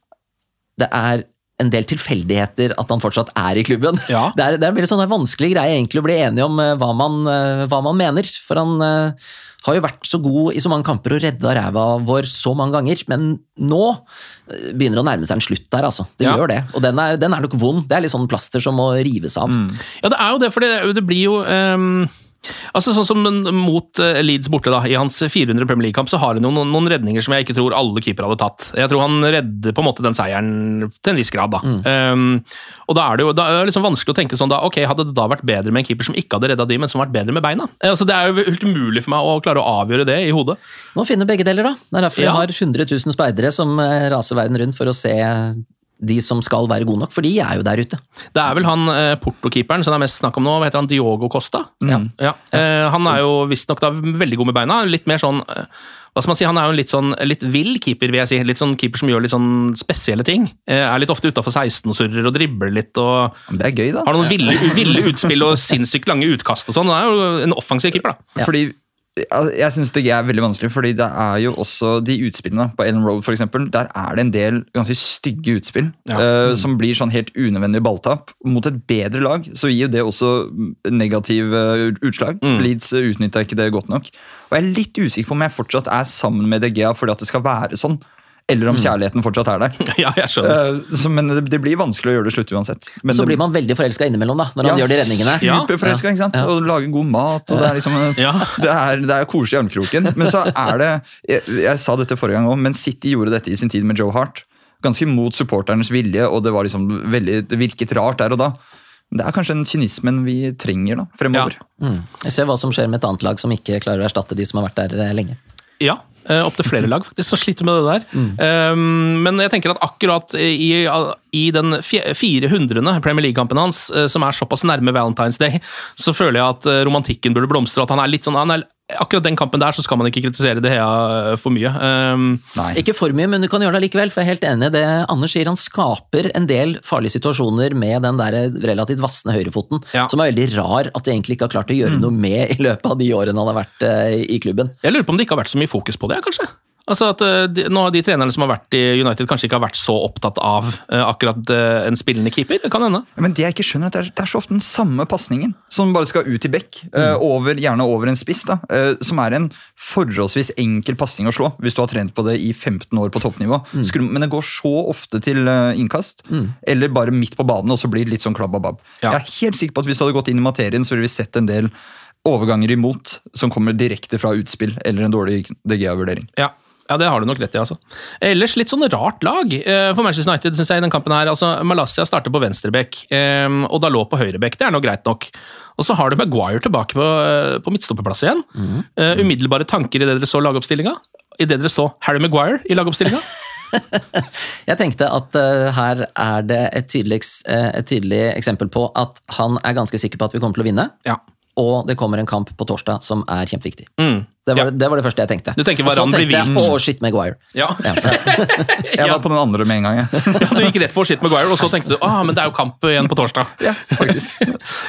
Det er en del tilfeldigheter at han fortsatt er i klubben. Ja. [laughs] Det, er, det er en veldig sånn vanskelig greie egentlig å bli enige om eh, hva man, eh, hva man mener. For han eh, har jo vært så god i så mange kamper og redda ræva vår så mange ganger. Men nå begynner det å nærme seg en slutt der, altså. Det Ja. gjør det. Og den er, den er nok vond. Det er litt sånn plaster som må rives av. Ja, det er jo det, for det, det blir jo ehm, Altså Sånn som mot eh, Leeds borte, da, i hans 400 Premier League-kamp, så har han noen, noen redninger som jeg ikke tror alle keepere hadde tatt. Jeg tror han redder på en måte den seieren til en viss grad, da. Ehm, og da er det jo da er det liksom vanskelig å tenke sånn da, ok, hadde det da vært bedre med en keeper som ikke hadde redda de, men som vært bedre med beina? Eh, Altså, det er jo helt umulig for meg å klare å avgjøre det i hodet. Nå finner begge deler, da. Det er derfor Ja. vi har 100 000 speidere som eh, raser verden rundt for å se de som skal være gode nok, for de er jo der ute. Det er vel han eh, Porto-keeperen som det er mest snakk om nå, hva heter han, Diogo Costa? Ja. Ja. Eh, han er jo visstnok da veldig god med beina. Litt mer sånn eh, hva skal man si, Han er jo en litt sånn litt vill keeper, vil jeg si. Litt sånn keeper som gjør litt sånn spesielle ting. Eh, er litt ofte utafor 16 og surrer og dribler litt. og Men det er gøy, da. Har noen ville, ville utspill og [laughs] sinnssykt lange utkast og sånn. Han er jo en offensiv keeper, da. Fordi al- jeg syns det er veldig vanskelig, fordi det er jo også de utspillene på Ellen Road for eksempel, Der er det en del ganske stygge utspill Ja. uh, som blir sånn helt unødvendig balltap. Mot et bedre lag så gir jo det også negativ eh, utslag. Mm. Leeds uh, utnytta ikke det godt nok. Og jeg er litt usikker på om jeg fortsatt er sammen med DGA fordi at det skal være sånn, eller om kjærligheten fortsatt er der. [laughs] Ja, jeg skjønner. Eh, så, men det, blir vanskelig å gjøre det slutt uansett. Men Så det- blir man veldig forelska innimellom, da, når han gjør de redningene. Ja. Superforelska, ikke sant? Og lager god mat. og Det er liksom Ja. [laughs] det, er, det er koselig i armkroken. Men så er det Jeg, jeg sa dette forrige gang òg, men City gjorde dette i sin tid med Joe Hart. Ganske mot supporternes vilje, og det var liksom veldig, det virket rart der og da. Det er kanskje den kynismen vi trenger da, fremover. Mm. Jeg ser hva som skjer med et annet lag som ikke klarer å erstatte de som har vært der eh, lenge. Ja, opptil flere lag faktisk som sliter med det der. Um, men jeg tenker at akkurat i, i den 400. Premier League-kampen hans, eh, som er såpass nærme Valentine's Day, så føler jeg at eh, romantikken burde blomstre. at han er litt sånn, han er, Akkurat den kampen der så skal man ikke kritisere De Hea eh, for mye. Um, Nei. Ikke for mye, men du kan gjøre det likevel. For jeg er helt enig i det Anders sier. Han skaper en del farlige situasjoner med den der relativt vassende høyrefoten, Ja. som er veldig rar at de egentlig ikke har klart å gjøre noe med i løpet av de årene han har vært uh, i klubben. jeg lurer på om det ikke har vært så mye fokus på det, kanskje? Altså at eh, noen av de trenerne som har vært i United, kanskje ikke har vært så opptatt av uh, akkurat uh, en spillende keeper. Det kan hende. Men det jeg ikke skjønner, er at det er, det er så ofte den samme pasningen som bare skal ut i bekk. eh, over, gjerne over en spiss, da, som er en forholdsvis enkel pasning å slå hvis du har trent på det i 15 år på toppnivå. Skulle, men det går så ofte til innkast, eller bare midt på banen, og så blir det litt sånn klabbabab. Ja. Jeg er helt sikker på at hvis du hadde gått inn i materien, så ville vi sett en del overganger imot som kommer direkte fra utspill eller en dårlig DGA-vurdering. Ja. Ja, det har du nok rett i. altså. Ellers litt sånn rart lag eh, for Manchester United synes jeg, i den kampen. her. Altså, Malaysia starter på venstrebekk, og og Dalot på høyrebekk. Det er nå greit nok. Og så har du Maguire tilbake på, eh, på midtstopperplass igjen. Eh, umiddelbare tanker idet dere så lagoppstillinga? Idet dere så Harry Maguire i lagoppstillinga? [laughs] Jeg tenkte at uh, her er det et tydelig, et tydelig eksempel på at han er ganske sikker på at vi kommer til å vinne. ja. Og det kommer en kamp på torsdag som er kjempeviktig. Mm. Det var, Ja. det var det første jeg tenkte. Du tenker Og så tenkte jeg, hvilt. Å, shit, Maguire. ja. Ja. [laughs] [laughs] Jeg var på den andre med en gang. Jeg. [laughs] Så du gikk rett på shit Maguire, og så tenkte du ah, men det er jo kamp igjen på torsdag. Ja, faktisk.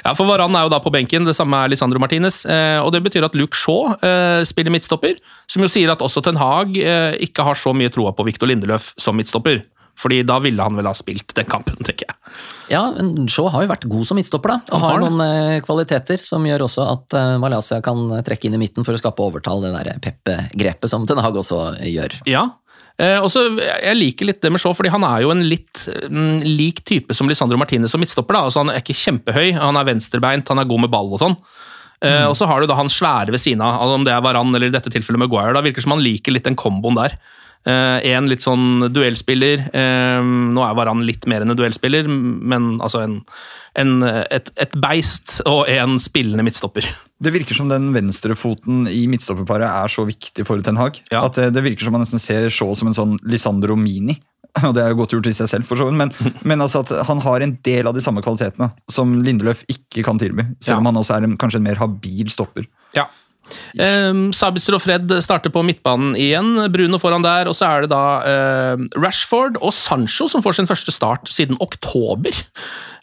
Ja, for Varan er jo da på benken, det samme er Lisandro Martinez. Eh, og Det betyr at Luke Shaw eh, spiller midtstopper, som jo sier at også Ten Hag eh, ikke har så mye troa på Victor Lindeløf som midtstopper. Fordi da ville han vel ha spilt den kampen, tenker jeg. Ja, men Shaw har jo vært god som midtstopper, da. Og har har noen eh, kvaliteter som gjør også at eh, Malaysia kan trekke inn i midten for å skape overtall, det der Peppe-grepet som Ten Hag også gjør. Ja. Eh, og så, Jeg liker litt det med Shaw, fordi han er jo en litt mm, lik type som Lisandro Martinez som midtstopper. da, altså Han er ikke kjempehøy, han er venstrebeint, han er god med ball og sånn. Eh, Og så har du da han svære ved siden av, altså om det er Varan eller i dette tilfellet Maguire. da virker som han liker litt den komboen der. Eh, en litt sånn duellspiller. eh, nå er Varan litt mer enn en duellspiller, men altså en, en, et, et beist og en spillende midtstopper. Det virker som den venstrefoten i midtstopperparet er så viktig for Ten Hag. Ja. At det, det virker som man nesten ser Shaw som en sånn Lisandro Mini. [laughs] Og det er jo godt gjort i seg selv, for så vidt, men, [laughs] men altså at han har en del av de samme kvalitetene som Lindeløf ikke kan tilby. Selv om Ja. han også er en, kanskje en mer habil stopper. Ja. Um, Sabitzer og Fred starter på midtbanen igjen. Bruno foran der. Og så er det da eh, Rashford og Sancho som får sin første start siden oktober.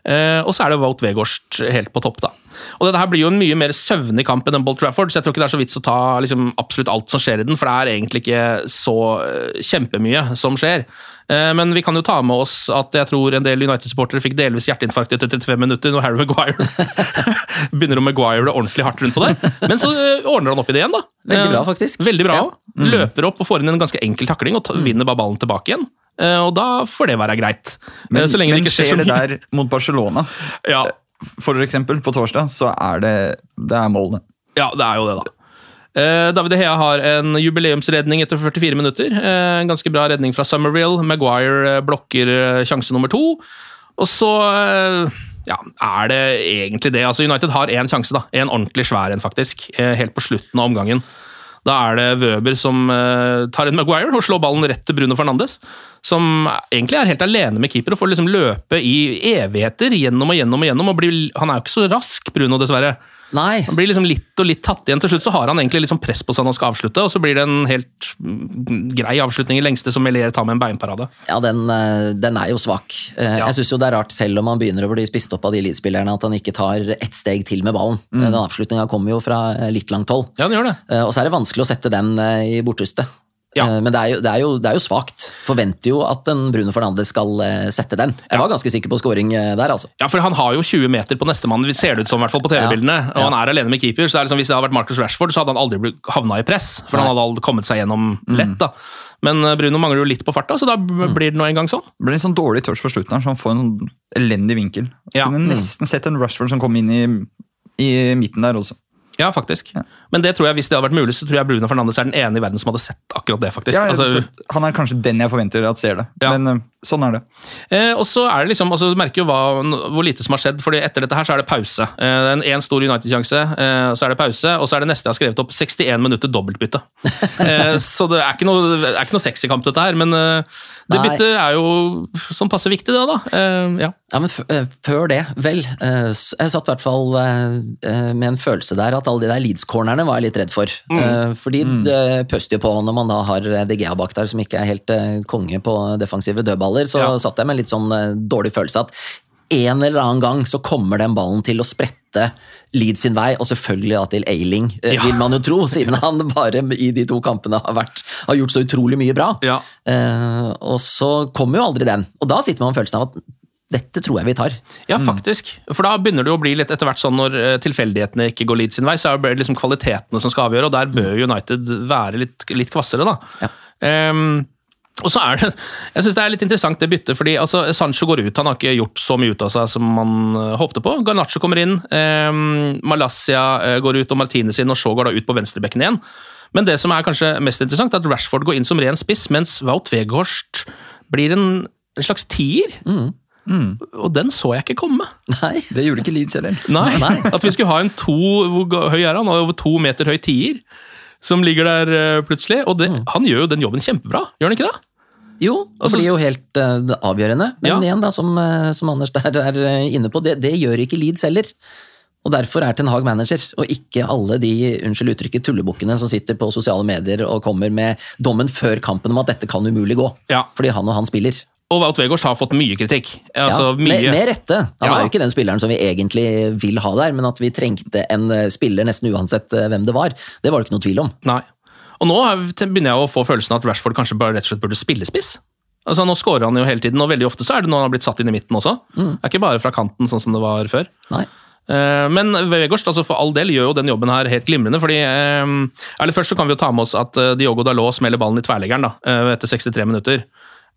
Eh, og så er det Wout Weghorst helt på topp, da. Og dette her blir jo en mye mer søvnig kamp enn Bolt Trafford, så jeg tror ikke det er så vits å ta liksom, absolutt alt som skjer i den, for det er egentlig ikke så eh, kjempemye som skjer. Eh, men vi kan jo ta med oss at jeg tror en del United-supportere fikk delvis hjerteinfarkt etter 35 minutter når Harry Maguire [laughs] begynner å Maguire det ordentlig hardt rundt på det. Men så eh, ordner han opp i det igjen, da. Veldig bra, faktisk. Veldig bra. Ja. også. Løper opp og får inn en ganske enkel takling og vinner bare ballen tilbake igjen. Eh, Og da får det være greit. Men, så lenge men det ikke skjer skjer det der mot Barcelona, Ja, for eksempel, på torsdag, så er det, det er målene. ja, det er jo det, da. Eh, David Hea har en jubileumsredning etter 44 minutter. Eh, En ganske bra redning fra Summerville. Maguire eh, blokker eh, sjanse nummer to. Og så ja, er det egentlig det. Altså United har én sjanse, da. En ordentlig svær en, faktisk. Helt på slutten av omgangen. Da er det Wøber som tar en Maguire og slår ballen rett til Bruno Fernandes. Som egentlig er helt alene med keeper og får liksom løpe i evigheter gjennom og gjennom. og gjennom. Og blir, han er jo ikke så rask, Bruno, dessverre. Nei, Han blir liksom litt og litt tatt igjen. Til slutt så har han egentlig sånn press på seg når han skal avslutte, og så blir det en helt mm, grei avslutning i lengste som Melier tar med en beinparade. ja, den, eh, den er jo svak. Eh, Ja. Jeg syns jo det er rart, selv om han begynner å bli spist opp av de Leeds-spillerne, at han ikke tar ett steg til med ballen. Mm. Den avslutninga kommer jo fra eh, litt langt hold. Ja, den gjør det. Eh, Og så er det vanskelig å sette den eh, i borthuset. Ja. Eh, Men det er, jo, det, er jo, det er jo svakt. Forventer jo at en Bruno Fernandes skal eh, sette den. Jeg var ganske sikker på scoring eh, der, altså. Ja, for han har jo 20 meter på nestemann, ser det ut som i hvert fall på TV-bildene. Og Ja. han er alene med keeper, så det er liksom, hvis det hadde vært Marcus Rashford, så hadde han aldri havna i press. For han hadde aldri kommet seg gjennom lett, da. Men Bruno mangler jo litt på farta, så da blir det nå en gang sånn. Det blir en sånn dårlig touch på slutten her, så han får en sånn elendig vinkel. Ja. Kunne nesten sett en Rashford som kom inn i, i midten der også. Ja, faktisk. Men det tror jeg, hvis det hadde vært mulig, så tror jeg Bruno Fernandes er den ene i verden som hadde sett akkurat det, faktisk. Ja, altså, han er kanskje den jeg forventer at ser det, Ja. men eh, sånn er det. Eh, og så er det liksom, altså Du merker jo hva, hvor lite som har skjedd, fordi etter dette her så er det pause. Eh, en, en stor United-sjanse, eh, så er det pause, og så er det neste jeg har skrevet opp, 61 minutter dobbeltbytte. [laughs] eh, så det er ikke noe, er ikke noe sexy kamp, dette her, men eh, det Nei. byttet er jo sånn passe viktig, det, da. Eh, ja. Ja, men eh, Før det, vel. eh, Jeg satt i hvert fall med en følelse der at alle de der Leeds-cornerne var jeg litt redd for. Eh, Fordi det pøster jo på når man da har DGA bak der som ikke er helt uh, konge på defensive dødballer. Så Ja. satt jeg med litt sånn uh, dårlig følelse at en eller annen gang så kommer den ballen til å sprette Leeds sin vei, og selvfølgelig da til Ailing, eh, Ja. vil man jo tro, siden han bare i de to kampene har, vært, har gjort så utrolig mye bra. Ja. Eh, og så kommer jo aldri den. Og da sitter man med følelsen av at dette tror jeg vi tar. Ja, faktisk. For da begynner det jo å bli litt etter hvert sånn når eh, tilfeldighetene ikke går Leeds sin vei, så er det liksom kvalitetene som skal avgjøre, og der bør United være litt, litt kvassere, da. Ja. Um, og så er det Jeg syns det er litt interessant det byttet, fordi altså, Sancho går ut. Han har ikke gjort så mye ut av seg som man eh, håpte på. Garnaccio kommer inn, ehm, Malaysia eh, går ut, og Martinez inn, og så går da ut på venstrebekken igjen. Men det som er kanskje mest interessant, er at Rashford går inn som ren spiss, mens Wout Weghorst blir en, en slags tier. Og den så jeg ikke komme. Nei. Det gjorde ikke Leeds heller. Nei, Nei. [laughs] At vi skulle ha en to Hvor høy er han? Er Over to meter høy tier. Som ligger der eh, plutselig. Og det, han gjør jo den jobben kjempebra, gjør han ikke det? Jo, det Altså- blir jo helt uh, avgjørende. Men Ja. igjen, da, som, eh, som Anders der er inne på, det, det gjør ikke Leeds heller. Og derfor er Ten Hag manager, og ikke alle de unnskyld uttrykket, tullebukkene som sitter på sosiale medier og kommer med dommen før kampen om at dette kan umulig gå. Ja. Fordi han og han spiller. Og Wout Weghorst har fått mye kritikk. Altså, ja, mye. med, med rette. Han Ja. er jo ikke den spilleren som vi egentlig vil ha der, men at vi trengte en eh, spiller nesten uansett eh, hvem det var, det var det ikke noe tvil om. Nei. Og nå er- begynner jeg å få følelsen av at Rashford kanskje bare rett og slett burde spille spiss. Altså, nå scorer han jo hele tiden, og veldig ofte så er det når han har blitt satt inn i midten også. Det er ikke bare fra kanten, sånn som det var før. Nei. Eh, Men Vegårst altså for all del gjør jo den jobben her helt glimrende. fordi, eller Først så kan vi jo ta med oss at Diogo Dalot smeller ballen i tverleggeren da, etter 63 minutter.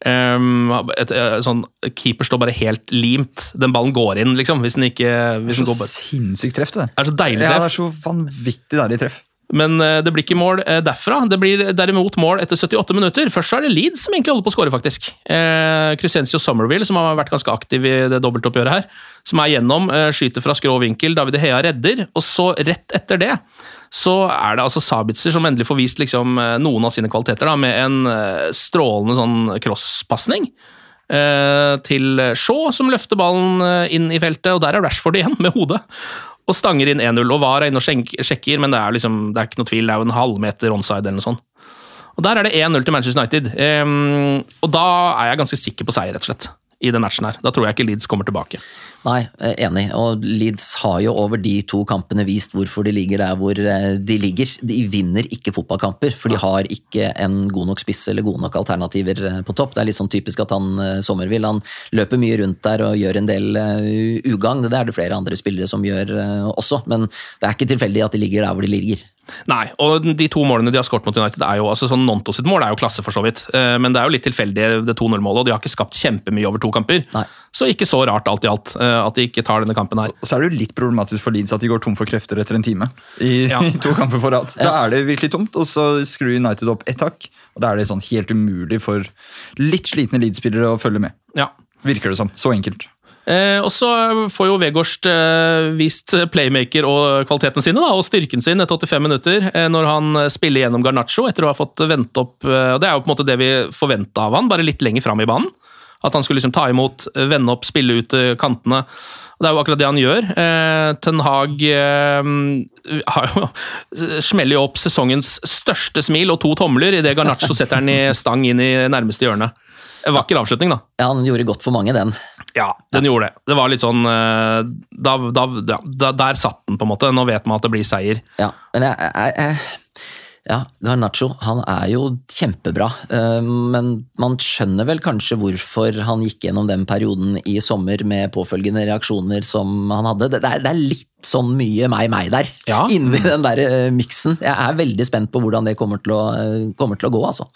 Um, et, eh, sånn, keeper står bare helt limt. Den ballen går inn, liksom. Hvis den ikke Det hvis er den så går sinnssykt treff, det. Det er så deilig Ja, det er så vanvittig deilig treff. Men uh, det blir ikke mål uh, derfra. Det blir derimot mål etter 78 minutter. Først så er det Leeds som egentlig holder på å skåre, faktisk. Uh, Crescencio Somerville, som har vært ganske aktiv i det dobbeltoppgjøret her, som er gjennom, uh, skyter fra skrå vinkel. David Hea redder, og så rett etter det så er det altså Sabitzer som endelig får vist liksom, eh, noen av sine kvaliteter, da, med en eh, strålende sånn crosspasning. Eh, til Shaw, som løfter ballen inn i feltet, og der er Rashford igjen, med hodet. Og stanger inn 1-0. Og VAR er inne og sjekker, men det er, liksom, det er ikke noe tvil. Det er jo en halvmeter onside eller noe sånt. Og der er det 1-0 til Manchester United. Ehm, og da er jeg ganske sikker på seier, rett og slett. I den matchen her. Da tror jeg ikke Leeds kommer tilbake. Nei, eh, enig. Og Leeds har jo over de to kampene vist hvorfor de ligger der hvor eh, de ligger. De vinner ikke fotballkamper, for de har ikke en god nok spiss eller gode nok alternativer eh, på topp. Det er litt sånn typisk at han Sommervill han løper mye rundt der og gjør en del ugagn. Det er det flere andre spillere som gjør også, men det er ikke tilfeldig at de ligger der hvor de ligger. Nei, og de to målene de har skåret mot United, er jo altså sånn Nonto sitt mål er jo klasse, for så vidt. Men det er jo litt tilfeldig, det 2-0-målet, og de har ikke skapt kjempemye over to kamper. Nei. Så ikke så rart alt i alt eh, at de ikke tar denne kampen her. Og så er det jo litt problematisk for Leeds at de går tom for krefter etter en time. I, Ja. [laughs] i to kamper på rad. Da er det virkelig tomt, og så skrur United opp ett hakk. Og da er det sånn helt umulig for litt slitne Leeds-spillere å følge med. Ja. Virker det som. Så enkelt. Eh, og så får jo Vegårst eh, vist playmaker og kvalitetene sine, da, og styrken sin etter 85 minutter, eh, når han spiller gjennom Garnaccio etter å ha fått vente opp eh, og Det er jo på en måte det vi forventa av han, bare litt lenger fram i banen. At han skulle liksom ta imot, vende opp, spille ut eh, kantene. Og Det er jo akkurat det han gjør. Eh, Ten Hag eh, [laughs] har jo, smeller jo opp sesongens største smil og to tomler idet Garnaccio setter den i [laughs] stang inn i nærmeste hjørne. En vakker avslutning, da. Ja, han gjorde godt for mange, den. Ja, den gjorde det. Det var litt sånn eh, da, da, ja, da, Der satt den, på en måte. Nå vet man at det blir seier. Ja, men jeg, jeg, jeg ja, Garnaccio han er jo kjempebra, eh, men man skjønner vel kanskje hvorfor han gikk gjennom den perioden i sommer med påfølgende reaksjoner som han hadde. Det, er, det er litt sånn mye meg-meg der, Ja. [laughs] inni den der eh, miksen. Jeg er veldig spent på hvordan det kommer til å, eh, kommer til å gå, altså.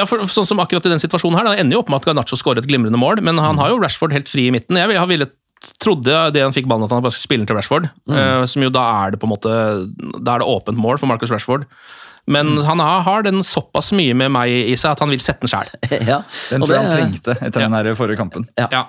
Ja, for, sånn som akkurat i den situasjonen her, Det ender jo opp med at Garnaccio skårer et glimrende mål, men han har jo Rashford helt fri i midten. Jeg har villet trodde det han fikk ballen at han bare skulle spille den til Rashford. eh, som jo da er det på en måte Da er det åpent mål for Marcus Rashford. Men han har, har den såpass mye med meg i seg at han vil sette den sjæl. [laughs] ja. Den tror jeg han trengte etter den her forrige kampen. Ja. Ja.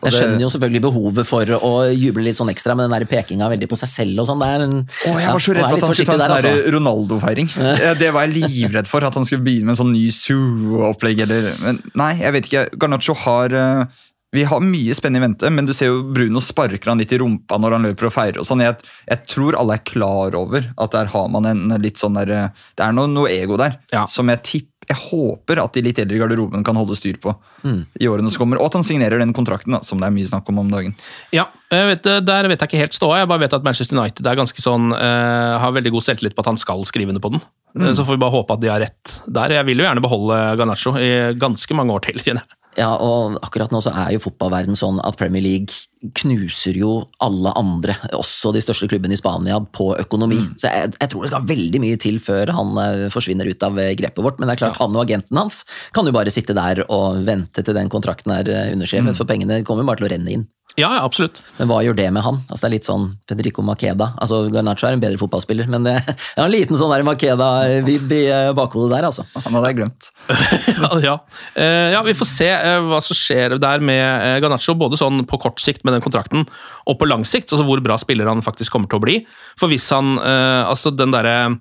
Jeg skjønner jo selvfølgelig behovet for å juble litt sånn ekstra med den der pekinga veldig på seg selv og sånn. Det er en Å, jeg var så redd for at han skulle ta en sånn der Ronaldo-feiring. [laughs] Det var jeg livredd for, at han skulle begynne med en sånn ny Zoo-opplegg. Men nei, jeg vet ikke. Garnaccio har eh, vi har mye spennende i vente, men du ser jo Bruno sparker han litt i rumpa når han løper og feirer. og sånn. Jeg, jeg tror alle er klar over at der har man en litt sånn der eh, Det er noe, noe ego der Ja. som jeg tipp, jeg håper at de litt eldre i garderoben kan holde styr på Mm. i årene som kommer. Og at han signerer den kontrakten, da, som det er mye snakk om om dagen. Ja, jeg vet, Der vet jeg ikke helt ståa. Jeg bare vet at Manchester United er ganske sånn, uh, har veldig god selvtillit på at han skal skrive under på den. Mm. Så får vi bare håpe at de har rett der. Jeg vil jo gjerne beholde Ganacho i ganske mange år til. kjenner jeg. Ja, og akkurat nå så er jo fotballverden sånn at Premier League knuser jo alle andre, også de største klubbene i Spania, på økonomi. Så jeg, jeg tror det skal veldig mye til før han eh, forsvinner ut av eh, grepet vårt. Men det er klart, han og agenten hans kan jo bare sitte der og vente til den kontrakten er underskrevet, mm. for pengene kommer bare til å renne inn. Ja, ja, absolutt. Men hva gjør det med han? Altså Det er litt sånn Pedrico Makeda. Altså Garnaccio er en bedre fotballspiller, men det er en liten sånn Makeda-vibb i bakhodet der, altså. Han hadde jeg glemt. [laughs] Ja, ja. Eh, ja, vi får se eh, hva som skjer der med eh, Garnaccio, både sånn på kort sikt med den kontrakten, og på lang sikt, altså hvor bra spiller han faktisk kommer til å bli. For hvis han Altså, den derre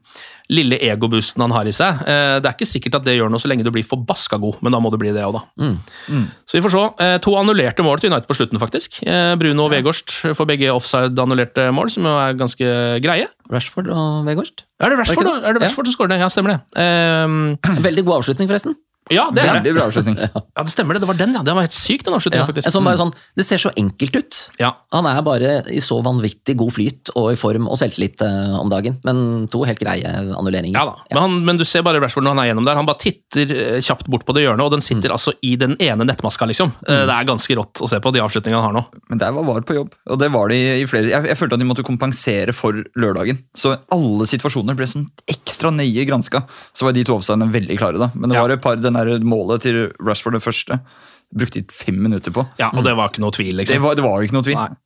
lille egoboosten han har i seg, eh, det er ikke sikkert at det gjør noe så lenge du blir forbaska god, men da må du bli det òg, da. Så vi får se. Eh, to annullerte mål til United på slutten, faktisk. Eh, Bruno og Vegårst får begge offside-annullerte mål, som jo er ganske greie. Rashford og Vegårst. Er det Rashford? Er det Rashford som skårer det? Ja, stemmer det. Um, [clears throat] Veldig god avslutning, forresten. Ja, det er. Veldig bra avslutning. [laughs] Ja, det stemmer det. Det var den, ja. Det var helt sykt, den avslutningen, Ja, faktisk. sånn bare sånn, det ser så enkelt ut. Ja. Han er bare i så vanvittig god flyt og i form og selvtillit eh, om dagen. Men to helt greie annulleringer. Ja da, men, han, men du ser bare Rashford når han er gjennom der. Han bare titter eh, kjapt bort på det hjørnet, og den sitter altså i den ene nettmaska, liksom. Eh, Det er ganske rått å se på de avslutningene han har nå. Men der var VAR på jobb, og det var de i flere Jeg, jeg følte at de måtte kompensere for lørdagen. Så alle situasjoner ble sånn ekstra nøye granska. Så var de to offsidene veldig klare, da. Men det Ja. var et par, den der målet til Rashford, det første, brukte de fem minutter på. Ja, Og det var ikke noe tvil, Det liksom. var, det var ikke noe tvil. Nei.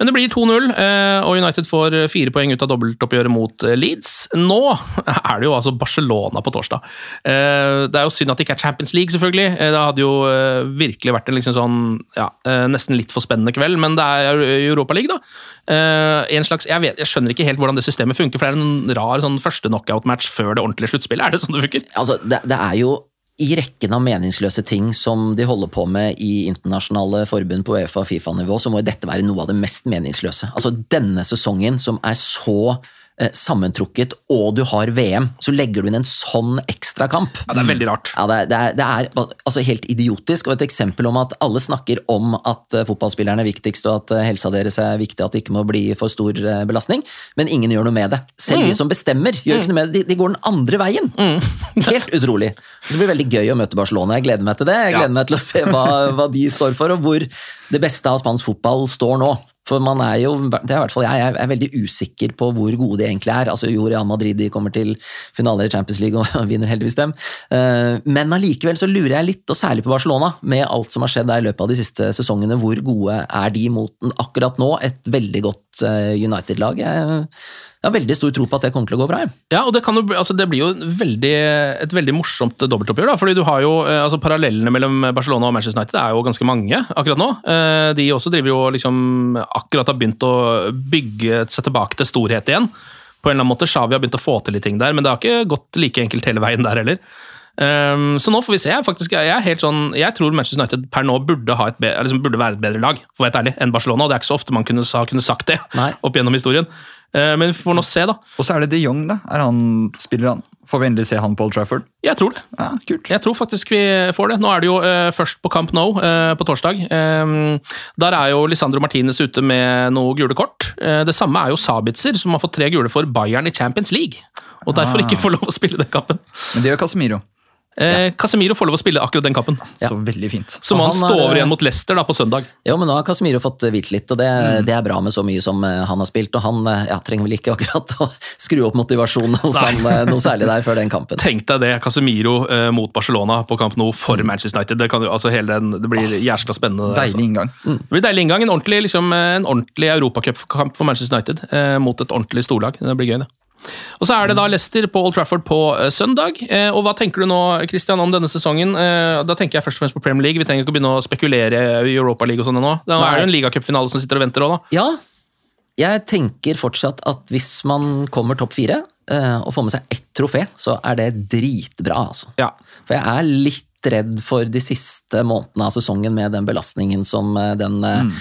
Men det blir 2-0, eh, og United får fire poeng ut av dobbeltoppgjøret mot eh, Leeds. Nå er det jo altså Barcelona på torsdag. Eh, Det er jo synd at det ikke er Champions League, selvfølgelig. Eh, Det hadde jo eh, virkelig vært en liksom sånn, ja, eh, nesten litt for spennende kveld, men det er Europa League, da. Eh, En slags, jeg, vet, jeg skjønner ikke helt hvordan det systemet funker, for det er en rar sånn første knockout-match før det ordentlige sluttspillet. Er det sånn det funker? Altså, det, det er jo i rekken av meningsløse ting som de holder på med i internasjonale forbund på Uefa og Fifa-nivå, så må dette være noe av det mest meningsløse. Altså Denne sesongen som er så sammentrukket, og du har VM, så legger du inn en sånn ekstra kamp. Ja, Det er veldig rart. Ja, det er, det er, det er altså helt idiotisk, og et eksempel om at alle snakker om at eh, fotballspillerne er viktigst, og at eh, helsa deres er viktig, at det ikke må bli for stor eh, belastning, men ingen gjør noe med det. Selv de som bestemmer, gjør ikke noe med det. De, de går den andre veien. [laughs] Helt utrolig. Så det blir veldig gøy å møte Barcelona. Jeg gleder meg til det. Jeg gleder Ja. meg til å se hva, hva de står for, og hvor det beste av spansk fotball står nå. For man er jo, det er i hvert fall jeg, er veldig usikker på hvor gode de egentlig er. Altså Jo, Real Madrid de kommer til finaler i Champions League og [laughs] vinner heldigvis dem. Eh, Men allikevel så lurer jeg litt, og særlig på Barcelona, med alt som har skjedd der i løpet av de siste sesongene. Hvor gode er de mot akkurat nå et veldig godt eh, United-lag? Jeg jeg har veldig stor tro på at det kommer til å gå bra. jeg. Ja, og det, kan jo, altså det blir jo veldig, et veldig morsomt dobbeltoppgjør. da, fordi du har jo, eh, altså Parallellene mellom Barcelona og Manchester United er jo ganske mange akkurat nå. Eh, De også driver jo liksom akkurat har begynt å bygge seg tilbake til storhet igjen. På en eller annen måte, Xavi har begynt å få til litt ting der, men det har ikke gått like enkelt hele veien der heller. Um, så nå får vi se. Faktisk, jeg, er helt sånn, jeg tror Manchester United per nå burde, ha et liksom burde være et bedre lag for å være ærlig, enn Barcelona. og Det er ikke så ofte man kunne, ha kunne sagt det Nei. opp gjennom historien. Uh, men vi får nå se, da. Og så er det de Jong, da. Er han, spiller han? Får vi endelig se han på Old Trafford? Jeg tror det. Ja, kult. Jeg tror faktisk vi får det. Nå er det jo uh, først på Camp Nou uh, på torsdag. Um, der er jo Lisandro Martinez ute med noe gule kort. Uh, det samme er jo Sabitzer, som har fått tre gule for Bayern i Champions League. Og derfor Ah. ikke får lov å spille den kampen. Men det gjør Casemiro. Eh, Casemiro får lov å spille akkurat den kampen. Ja. Så veldig fint. Så må han han stå er- over igjen mot Leicester da på søndag. Jo, men nå har Casemiro fått hvilt litt, og det, Mm. det er bra med så mye som eh, han har spilt. Og han eh, ja, trenger vel ikke [laughs] akkurat å skru opp motivasjonen hos han eh, noe særlig der før den kampen. Tenk deg det, Casemiro eh, mot Barcelona på kamp nå for Manchester United. Det, kan altså hele den, det blir jæskla spennende. Deilig altså. Deilig inngang. Det blir deilig inngang. En ordentlig, liksom, eh, en ordentlig europacupkamp for Manchester United eh, mot et ordentlig storlag. Det blir gøy, det. Og så er det da Leicester på Old Trafford på eh, søndag. Eh, og hva tenker du nå Christian, om denne sesongen? Eh, da tenker jeg først og fremst på Premier League. Vi trenger ikke å begynne å spekulere i Europa League og sånn ennå. Det er Nei. jo en ligacupfinale som sitter og venter òg, da. Ja, jeg tenker fortsatt at hvis man kommer topp fire og får med seg ett trofé, så er det dritbra, altså. Ja. For jeg er litt redd for de siste månedene av sesongen med den belastningen som eh, den eh, mm.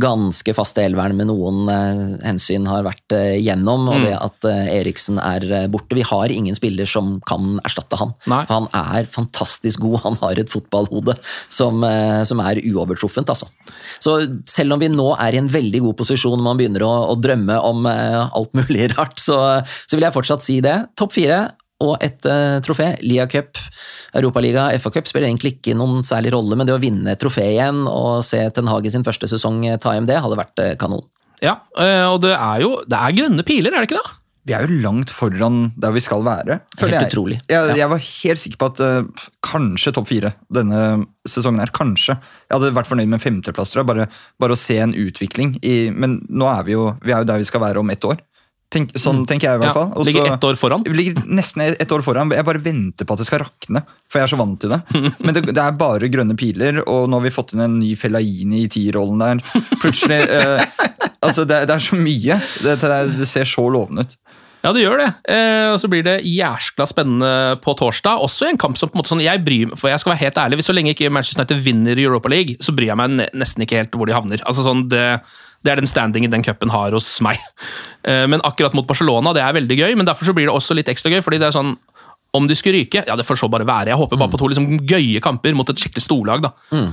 ganske faste elveren med noen eh, hensyn har vært gjennom, og mm. det at Eriksen er borte. Vi har ingen spiller som kan erstatte han. Nei. Han er fantastisk god, han har et fotballhode som, som er uovertruffent, altså. Så selv om vi nå er i en veldig god posisjon, man begynner å, å drømme om alt mulig [laughs] rart, så, så vil jeg fortsatt si det. Topp fire og et uh, trofé. Lia Cup, Europaliga, FA Cup spiller egentlig ikke noen særlig rolle, men det å vinne et trofé igjen og se Ten Hage sin første sesong ta hjem det, hadde vært uh, kanon. Ja, uh, og det er jo det er grønne piler, er det ikke det? Vi er jo langt foran der vi skal være. Helt jeg. utrolig. Jeg, jeg, var helt sikker på at kanskje topp fire denne sesongen her. Kanskje. Jeg hadde vært fornøyd med femteplass, tror jeg. Bare, bare å se en utvikling. I, men nå er vi jo, vi er jo der vi skal være om ett år. Tenk, sånn mm. tenker jeg i hvert fall. Også, ligger ett år foran? Ligger nesten ett år foran. Jeg bare venter på at det skal rakne, for jeg er så vant til det. [laughs] Men det, det er bare grønne piler, og nå har vi fått inn en ny Fellaini i T-rollen der. Plutselig eh, altså det, det, er så mye. Det, det, ser så lovende ut. Ja, det gjør det. Eh, og så blir det jæskla spennende på torsdag. Også i en kamp som på en måte sånn, jeg bryr meg, for jeg skal være helt ærlig, hvis Så lenge ikke Manchester United vinner Europa League, så bryr jeg meg nesten ikke helt hvor de havner. Altså sånn, det det er den standingen den cupen har hos meg. Eh, men akkurat mot Barcelona det er veldig gøy, men derfor så blir det også litt ekstra gøy. fordi det er sånn, Om de skulle ryke, ja det får så bare være. Jeg håper bare på to liksom gøye kamper mot et skikkelig storlag. da. Mm.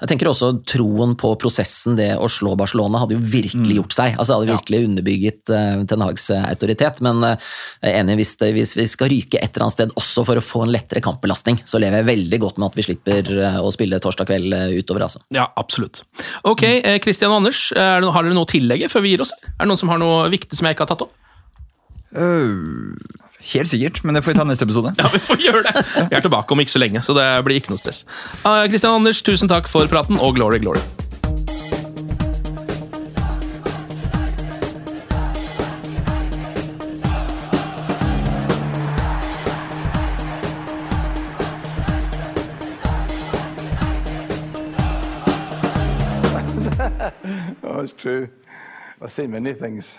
Jeg tenker også Troen på prosessen, det å slå Barcelona, hadde jo virkelig mm. gjort seg. Altså, det hadde virkelig ja. underbygget uh, Ten Hags uh, autoritet. Men uh, jeg er enig, hvis, det, hvis, vi skal ryke et eller annet sted også for å få en lettere kampbelastning, så lever jeg veldig godt med at vi slipper uh, å spille torsdag kveld utover. Altså. Ja, absolutt. Ok, Kristian og Anders, det, har dere noe å tillegge før vi gir oss? Er det noen som har noe viktig som jeg ikke har tatt opp? Uh, Helt sikkert, men det får vi ta neste episode. Ja, vi får gjøre det. Vi er tilbake om ikke så lenge, så det blir ikke noe stress. Kristian uh, Anders, tusen takk for praten, og glory, glory. [laughs] oh, it's true. I've seen many things